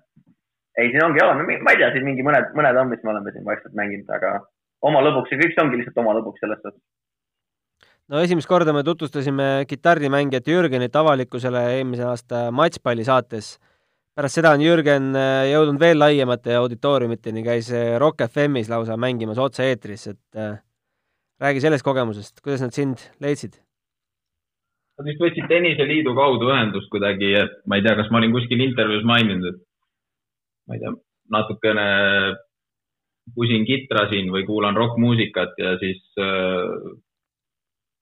ei, siin ongi olema, ma ei tea, siin mingi mõned, mõned on, mis me oleme siin vaikselt mänginud, aga oma lõbuks ja kõik see ongi lihtsalt oma lõbuks selles suhtes. no esimest korda me tutvustasime kitarrimängijat Jürgenit avalikkusele eelmise aasta Matšpalli saates pärast seda on Jürgen äh, jõudnud veel laiemate auditooriumiteni, käis äh, Rock FM-is lausa mängimas otse-eetris, et äh, räägi sellest kogemusest, kuidas nad sind leidsid? Nad vist võtsid tenniseliidu kaudu ühendust kuidagi, et ma ei tea, kas ma olin kuskil intervjuus maininud, et ma ei tea, natukene pusin kitra siin või kuulan rokkmuusikat ja siis äh,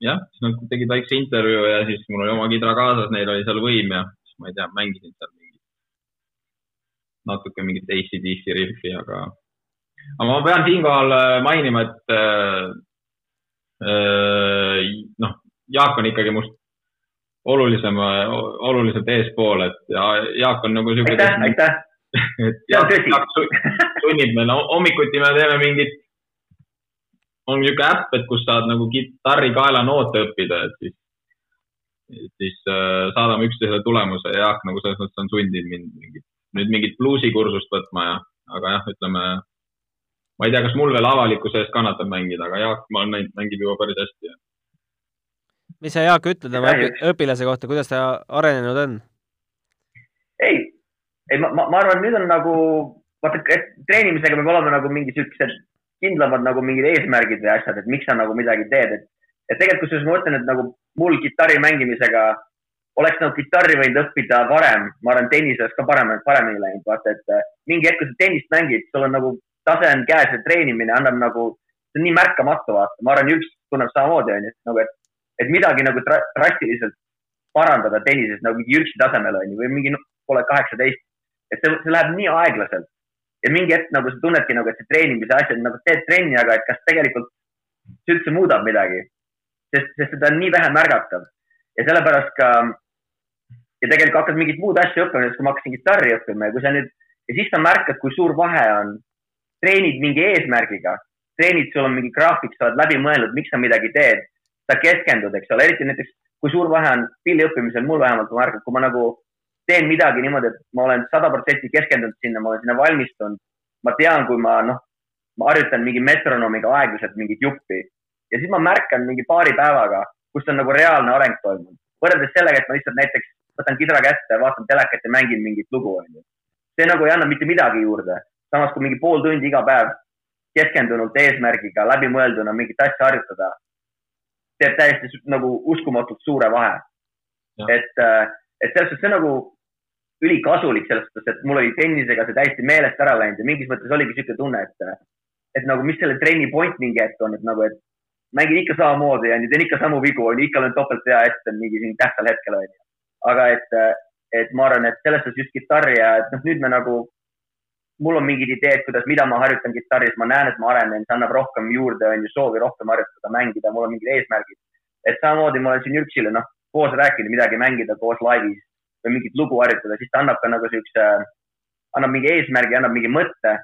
jah, siis nad tegid väikse intervjuu ja siis mul oli oma kidra kaasas, neil oli seal võim ja siis ma ei tea, mängisin seal natuke mingit ACDC riffi, aga, aga ma pean siinkohal äh, mainima, et äh, äh, noh, Jaak on ikkagi must olulisem, oluliselt eespool, et ja Jaak on nagu siuke. aitäh, aitäh. et Jaak sunnib meil, hommikuti me teeme mingit on niisugune äpp, et kus saad nagu kitarri kaelanoote õppida, et siis, siis äh, saadame üksteisele tulemuse ja Jaak nagu selles mõttes on sundinud mind mingit, nüüd mingit bluusikursust võtma ja, aga jah, ütleme, ma ei tea, kas mul veel avalikkuse ees kannatab mängida, aga Jaak, ma olen näinud, mängib juba päris hästi. mis sa, Jaak, ütled oma õpi, õpilase kohta, kuidas ta arenenud on? ei, ei, ma, ma, ma arvan, nüüd on nagu, vaata, treenimisega peab olema nagu mingi siuksed kindlamad nagu mingid eesmärgid või asjad, et miks sa nagu midagi teed, et, et tegelikult kusjuures ma mõtlen, et nagu mul kitarri mängimisega oleks nagu kitarri võinud õppida varem, ma arvan, tennis oleks ka parem, paremini läinud, vaata, et äh, mingi hetk, kui sa tennist mängid, sul on nagu tase on käes ja treenimine annab nagu, see on nii märkamatu, vaata, ma arvan, Jürks tunneb samamoodi, onju, nagu et, et midagi nagu drastiliselt parandada tennises nagu mingi Jürksi tasemel onju või mingi, pole kaheksateist, et see, see läheb nii aeglaselt. Ja mingi hetk nagu sa tunnedki nagu, et see treenimise asjad nagu teed trenni, aga et kas tegelikult see üldse muudab midagi. sest, sest seda on nii vähe märgatav ja sellepärast ka ja tegelikult hakkad mingit muud asja õppima, näiteks kui ma hakkasin kitarri õppima ja kui sa nüüd ja siis sa märkad, kui suur vahe on. treenid mingi eesmärgiga, treenid, sul on mingi graafik, sa oled läbi mõelnud, miks sa midagi teed. sa keskendud, eks ole, eriti näiteks kui suur vahe on pilli õppimisel, mul vähemalt ma märkan, kui ma nagu teen midagi niimoodi, et ma olen sada protsenti keskendunud sinna, ma olen sinna valmistunud. ma tean, kui ma noh, ma harjutan mingi metronoomiga aeglaselt mingit juppi ja siis ma märkan mingi paari päevaga, kus on nagu reaalne areng toimunud. võrreldes sellega, et ma lihtsalt näiteks võtan kidra kätte, vaatan telekat ja mängin mingit lugu, onju. see nagu ei anna mitte midagi juurde. samas kui mingi pool tundi iga päev keskendunult eesmärgiga, läbimõelduna mingit asja harjutada, teeb täiesti nagu uskumatult suure vahe. et, äh, et selles suhtes see nagu ülikasulik selles suhtes, et mul oli tennisega see täiesti meelest ära läinud ja mingis mõttes oligi niisugune tunne, et, et nagu, mis selle trenni point mingi hetk on, et nagu, et mängin ikka samamoodi, onju, teen ikka samu vigu, onju, ikka löön topelt pea ette mingi siin tähtsal hetkel, onju. aga et, et ma arvan, et selles suhtes just kitarri ja et noh, nüüd me nagu, mul on mingid ideed, kuidas, mida ma harjutan kitarris, ma näen, et ma arenen, see annab rohkem juurde, onju, soovi rohkem harjutada, mängida, mul on mingid eesmärgid. et samamoodi ma olen siin Jürksile, noh, koos rääkinud midagi mängida koos laivis või mingit lugu harjutada, siis ta annab ka nagu siukse, annab mingi eesmärgi, annab mingi mõtte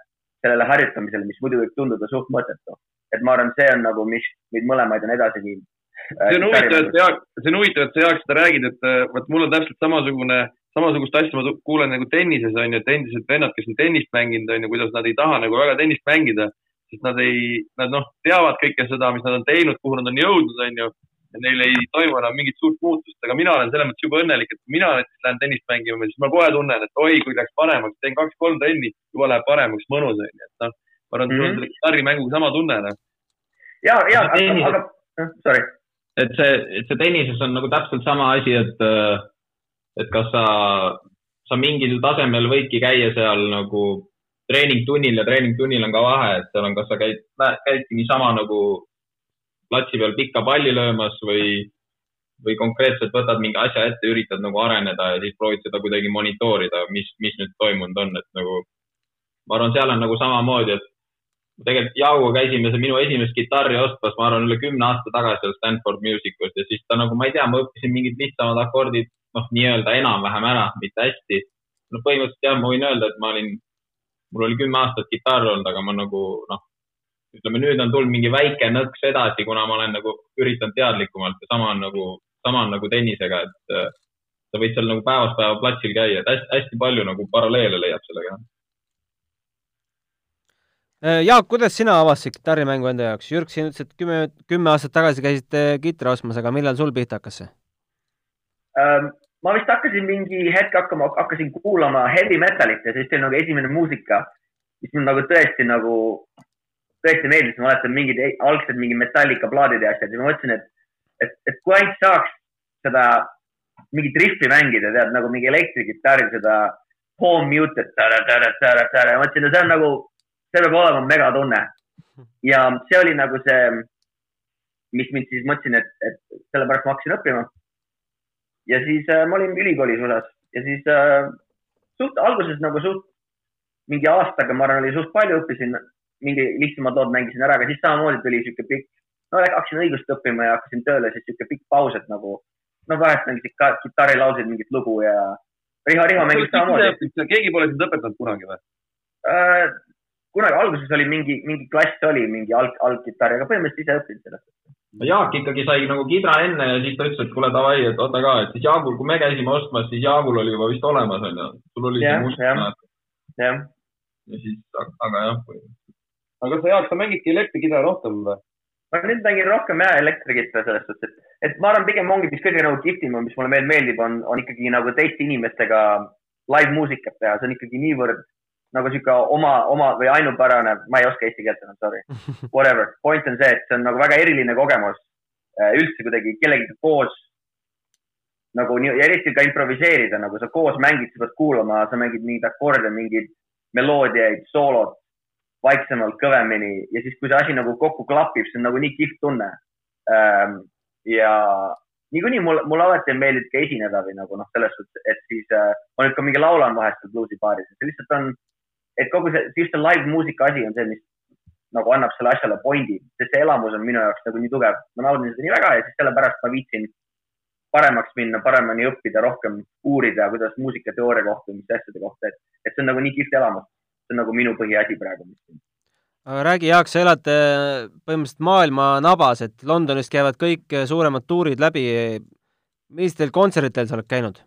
sellele harjutamisele, mis muidu võib tunduda suht mõttetu. Et ma arvan, see on nagu, mis meid mõlemaid on edasi viinud. Äh, see on huvitav, et Jaak, see on huvitav, et sa Jaak seda räägid, et äh, vot mul on täpselt samasugune, samasugust asja ma kuulen nagu tennises on ju, et endised vennad, kes on tennist mänginud, on ju, kuidas nad ei taha nagu väga tennist mängida, sest nad ei, nad noh, teavad kõike seda, mis nad on teinud, kuhu nad on jõudnud, on ju neil ei toimu enam mingit suurt muutust, aga mina olen selles mõttes jube õnnelik, et mina näiteks lähen tennist mängima, siis ma kohe tunnen, et oi, kui läks paremaks, teen kaks-kolm trenni, juba läheb paremaks, mõnus on ju, et noh, ma arvan, et mul on selle kitarrimänguga sama tunne. noh. Ja, ja, aga, aga, sorry. et see, et see tennises on nagu täpselt sama asi, et, et kas sa, sa mingil tasemel võidki käia seal nagu treeningtunnil ja treeningtunnil on ka vahe, et seal on, kas sa käid, käidki niisama nagu platsi peal pikka palli löömas või, või konkreetselt võtad mingi asja ette, üritad nagu areneda ja siis proovid seda kuidagi monitoorida, mis, mis nüüd toimunud on, et nagu ma arvan, seal on nagu samamoodi, et tegelikult Jaaguga käisime see minu esimest kitarri ostmas, ma arvan, üle kümne aasta tagasi seal Stanford Musicus ja siis ta nagu, ma ei tea, ma õppisin mingid lihtsamad akordid, noh, nii-öelda enam-vähem ära, mitte hästi. no põhimõtteliselt jah, ma võin öelda, et ma olin, mul oli kümme aastat kitarr olnud, aga ma nagu noh, ütleme nüüd on tulnud mingi väike nõks edasi, kuna ma olen nagu üritanud teadlikumalt ja sama on nagu, sama on nagu tennisega, et äh, sa võid seal nagu päevast päeva platsil käia, et hästi, hästi palju nagu paralleele leiab sellega. Äh, Jaak, kuidas sina avastasid kitarrimängu enda jaoks? Jürk siin ütles, et kümme, kümme aastat tagasi käisite kitra ostmas, aga millal sul pihta hakkas see ähm,? ma vist hakkasin mingi hetk hakkama, hakkasin kuulama heavy metalit ja siis see oli nagu esimene muusika, mis mul nagu tõesti nagu tõesti meeldis, ma mäletan mingid e- algsed mingi Metallica plaadid ja asjad ja ma mõtlesin, et, et, et kui ainult saaks seda mingit riffi mängida, tead nagu mingi elektrikitarril seda home muted, ma mõtlesin, no see on nagu, see peab olema megatunne. ja see oli nagu see, mis mind siis mõtlesin, et, et sellepärast ma hakkasin õppima. ja siis äh, ma olin ülikoolis USA-s ja siis äh, suht alguses nagu suht mingi aastaga, ma arvan, oli suht palju, õppisin mingi lihtsamad lood mängisin ära, aga siis samamoodi tuli sihuke pikk, no hakkasin õigust õppima ja hakkasin tööle, siis sihuke pikk paus, et nagu no vahest mängisid ka kitarrilaulsid mingit lugu ja Riho, Riho mängis samamoodi. keegi pole sind õpetanud kunagi või? Kunagi alguses oli mingi, mingi klass oli mingi alg, algkitarr, aga põhimõtteliselt ise õppinud sellest. Jaak ikkagi sai nagu kidra enne ja siis ta ütles, et kuule davai, et oota ka, et siis Jaagul, kui me käisime ostmas, siis Jaagul oli juba vist olemas onju. sul oli see Jah, must jah. ja siis, aga jah, aga sa, Jaak, sa mängidki elektrikida rohkem või? ma nüüd mängin rohkem jah elektrikitarri selles suhtes, et, et ma arvan, pigem ongi, mis kõige nagu kihvtim on, mis mulle veel meeldib, on, on ikkagi nagu teiste inimestega live muusikat teha, see on ikkagi niivõrd nagu sihuke oma, oma või ainupärane, ma ei oska eesti keelt enam, sorry, whatever. point on see, et see on nagu väga eriline kogemus äh, üldse kuidagi kellegagi koos nagu nii, eriti ka improviseerida, nagu sa koos mängid, sa pead kuulama, sa mängid mingeid akorde, mingeid meloodiaid, soolot vaiksemalt, kõvemini ja siis, kui see asi nagu kokku klapib, see on nagu nii kihvt tunne ähm,. ja niikuinii mul, mulle alati on meeldinud ka esineda või nagu noh, selles suhtes, et siis äh, ma nüüd ka mingi laulan vahest et see lihtsalt on, et kogu see, just see live muusika asi on see, mis nagu annab selle asjale pointi, sest see elamus on minu jaoks nagu nii tugev, ma naudin seda nii väga ja siis sellepärast ma viitsin paremaks minna, paremini õppida, rohkem uurida, kuidas muusikateooria kohta, mis asjade kohta, et, et see on nagu nii kihvt elamus. see on nagu minu põhiasi praegu. aga räägi, Jaak, sa elad äh, põhimõtteliselt maailma nabas, et Londonist käivad kõik suuremad tuurid läbi. millistel kontsertidel sa oled käinud?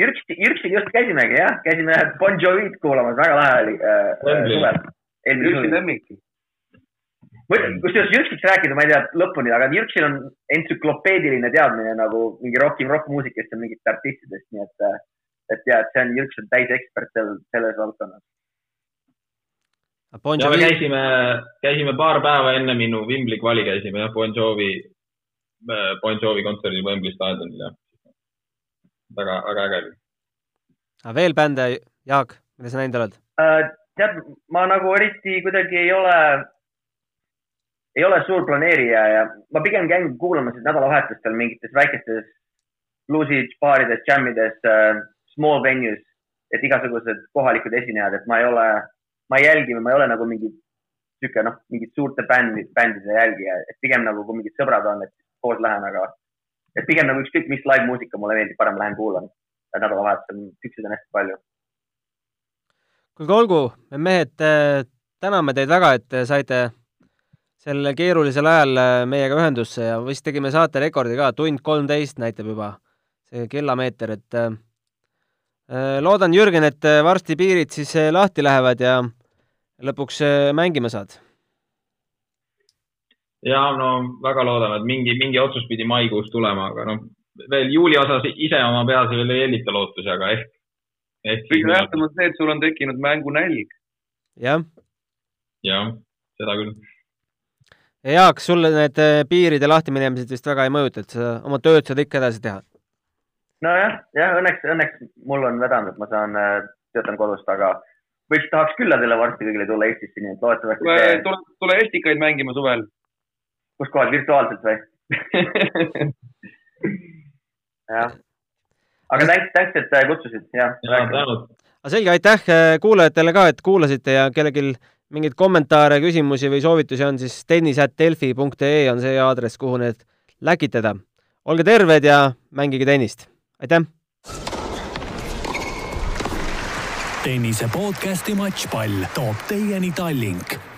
Jürksi, Jürksil just käisimegi jah, käisime Bon Jovit kuulamas, väga lahe oli äh, suvel. suvel. lemmik. kusjuures Jürksiks rääkida, ma ei tea lõpuni, aga Jürksil on entsüklopeediline teadmine nagu mingi roki, rokkmuusikast ja mingitest artistidest, nii et, et ja, et see on, Jürks on täisekspert seal, selles valdkonnas. Bon Jovi, käisime, käisime paar päeva enne minu Wimbledoni kvali käisime jah, Bon Jovi, Bon Jovi kontserdil Wembley staadionil jah. väga, väga äge oli. aga veel bände, Jaak, mida sa näinud oled? Äh, tead, ma nagu eriti kuidagi ei ole, ei ole suur planeerija ja ma pigem käin kuulamas nädalavahetustel mingites väikestes bluusibaaridis, džämmides, small venues, et igasugused kohalikud esinejad, et ma ei ole, ma ei jälgi või ma ei ole nagu mingi sihuke noh, mingit suurte bändi, bändide jälgija, et pigem nagu kui mingid sõbrad on, et koos lähen, aga et pigem nagu ükskõik mis live muusika mulle meeldib, parem lähen kuulan. nädalavahetusel siukseid on hästi palju. kuulge, olgu, me mehed äh, täname teid väga, et te saite sel keerulisel ajal äh, meiega ühendusse ja vist tegime saaterekordi ka, tund kolmteist näitab juba see kellameeter, et äh, äh, loodan, Jürgen, et äh, varsti piirid siis äh, lahti lähevad ja lõpuks äh, mängima saad. Ja no väga loodame, et mingi, mingi otsus pidi maikuus tulema, aga noh, veel juuli osas ise oma peas veel ei hellita lootusi, aga ehk, ehk. kõige tähtsam on see, et sul on tekkinud mängunälg. jah, jah, seda küll. ja Jaak, sulle need äh, piiride lahtiminemised vist väga ei mõjuta, et sa oma tööd saad ikka edasi teha. nojah, jah, õnneks, õnneks mul on vedanud, et ma saan, töötan kodust, aga võiks, tahaks külladele varsti kõigile tulla Eestisse, nii et loodetavasti tule, tule Estikaid mängima suvel. Kus kohas, virtuaalselt või? jah. aga thanks, thanks, et äh, kutsusid, jah. aga selge, aitäh äh, kuulajatele ka, et kuulasite ja kellelgi mingeid kommentaare, küsimusi või soovitusi on, siis tennis.delfi.ee on see aadress, kuhu need läkitada. olge terved ja mängige tennist. aitäh! tennise podcasti Matšpall toob teieni Tallink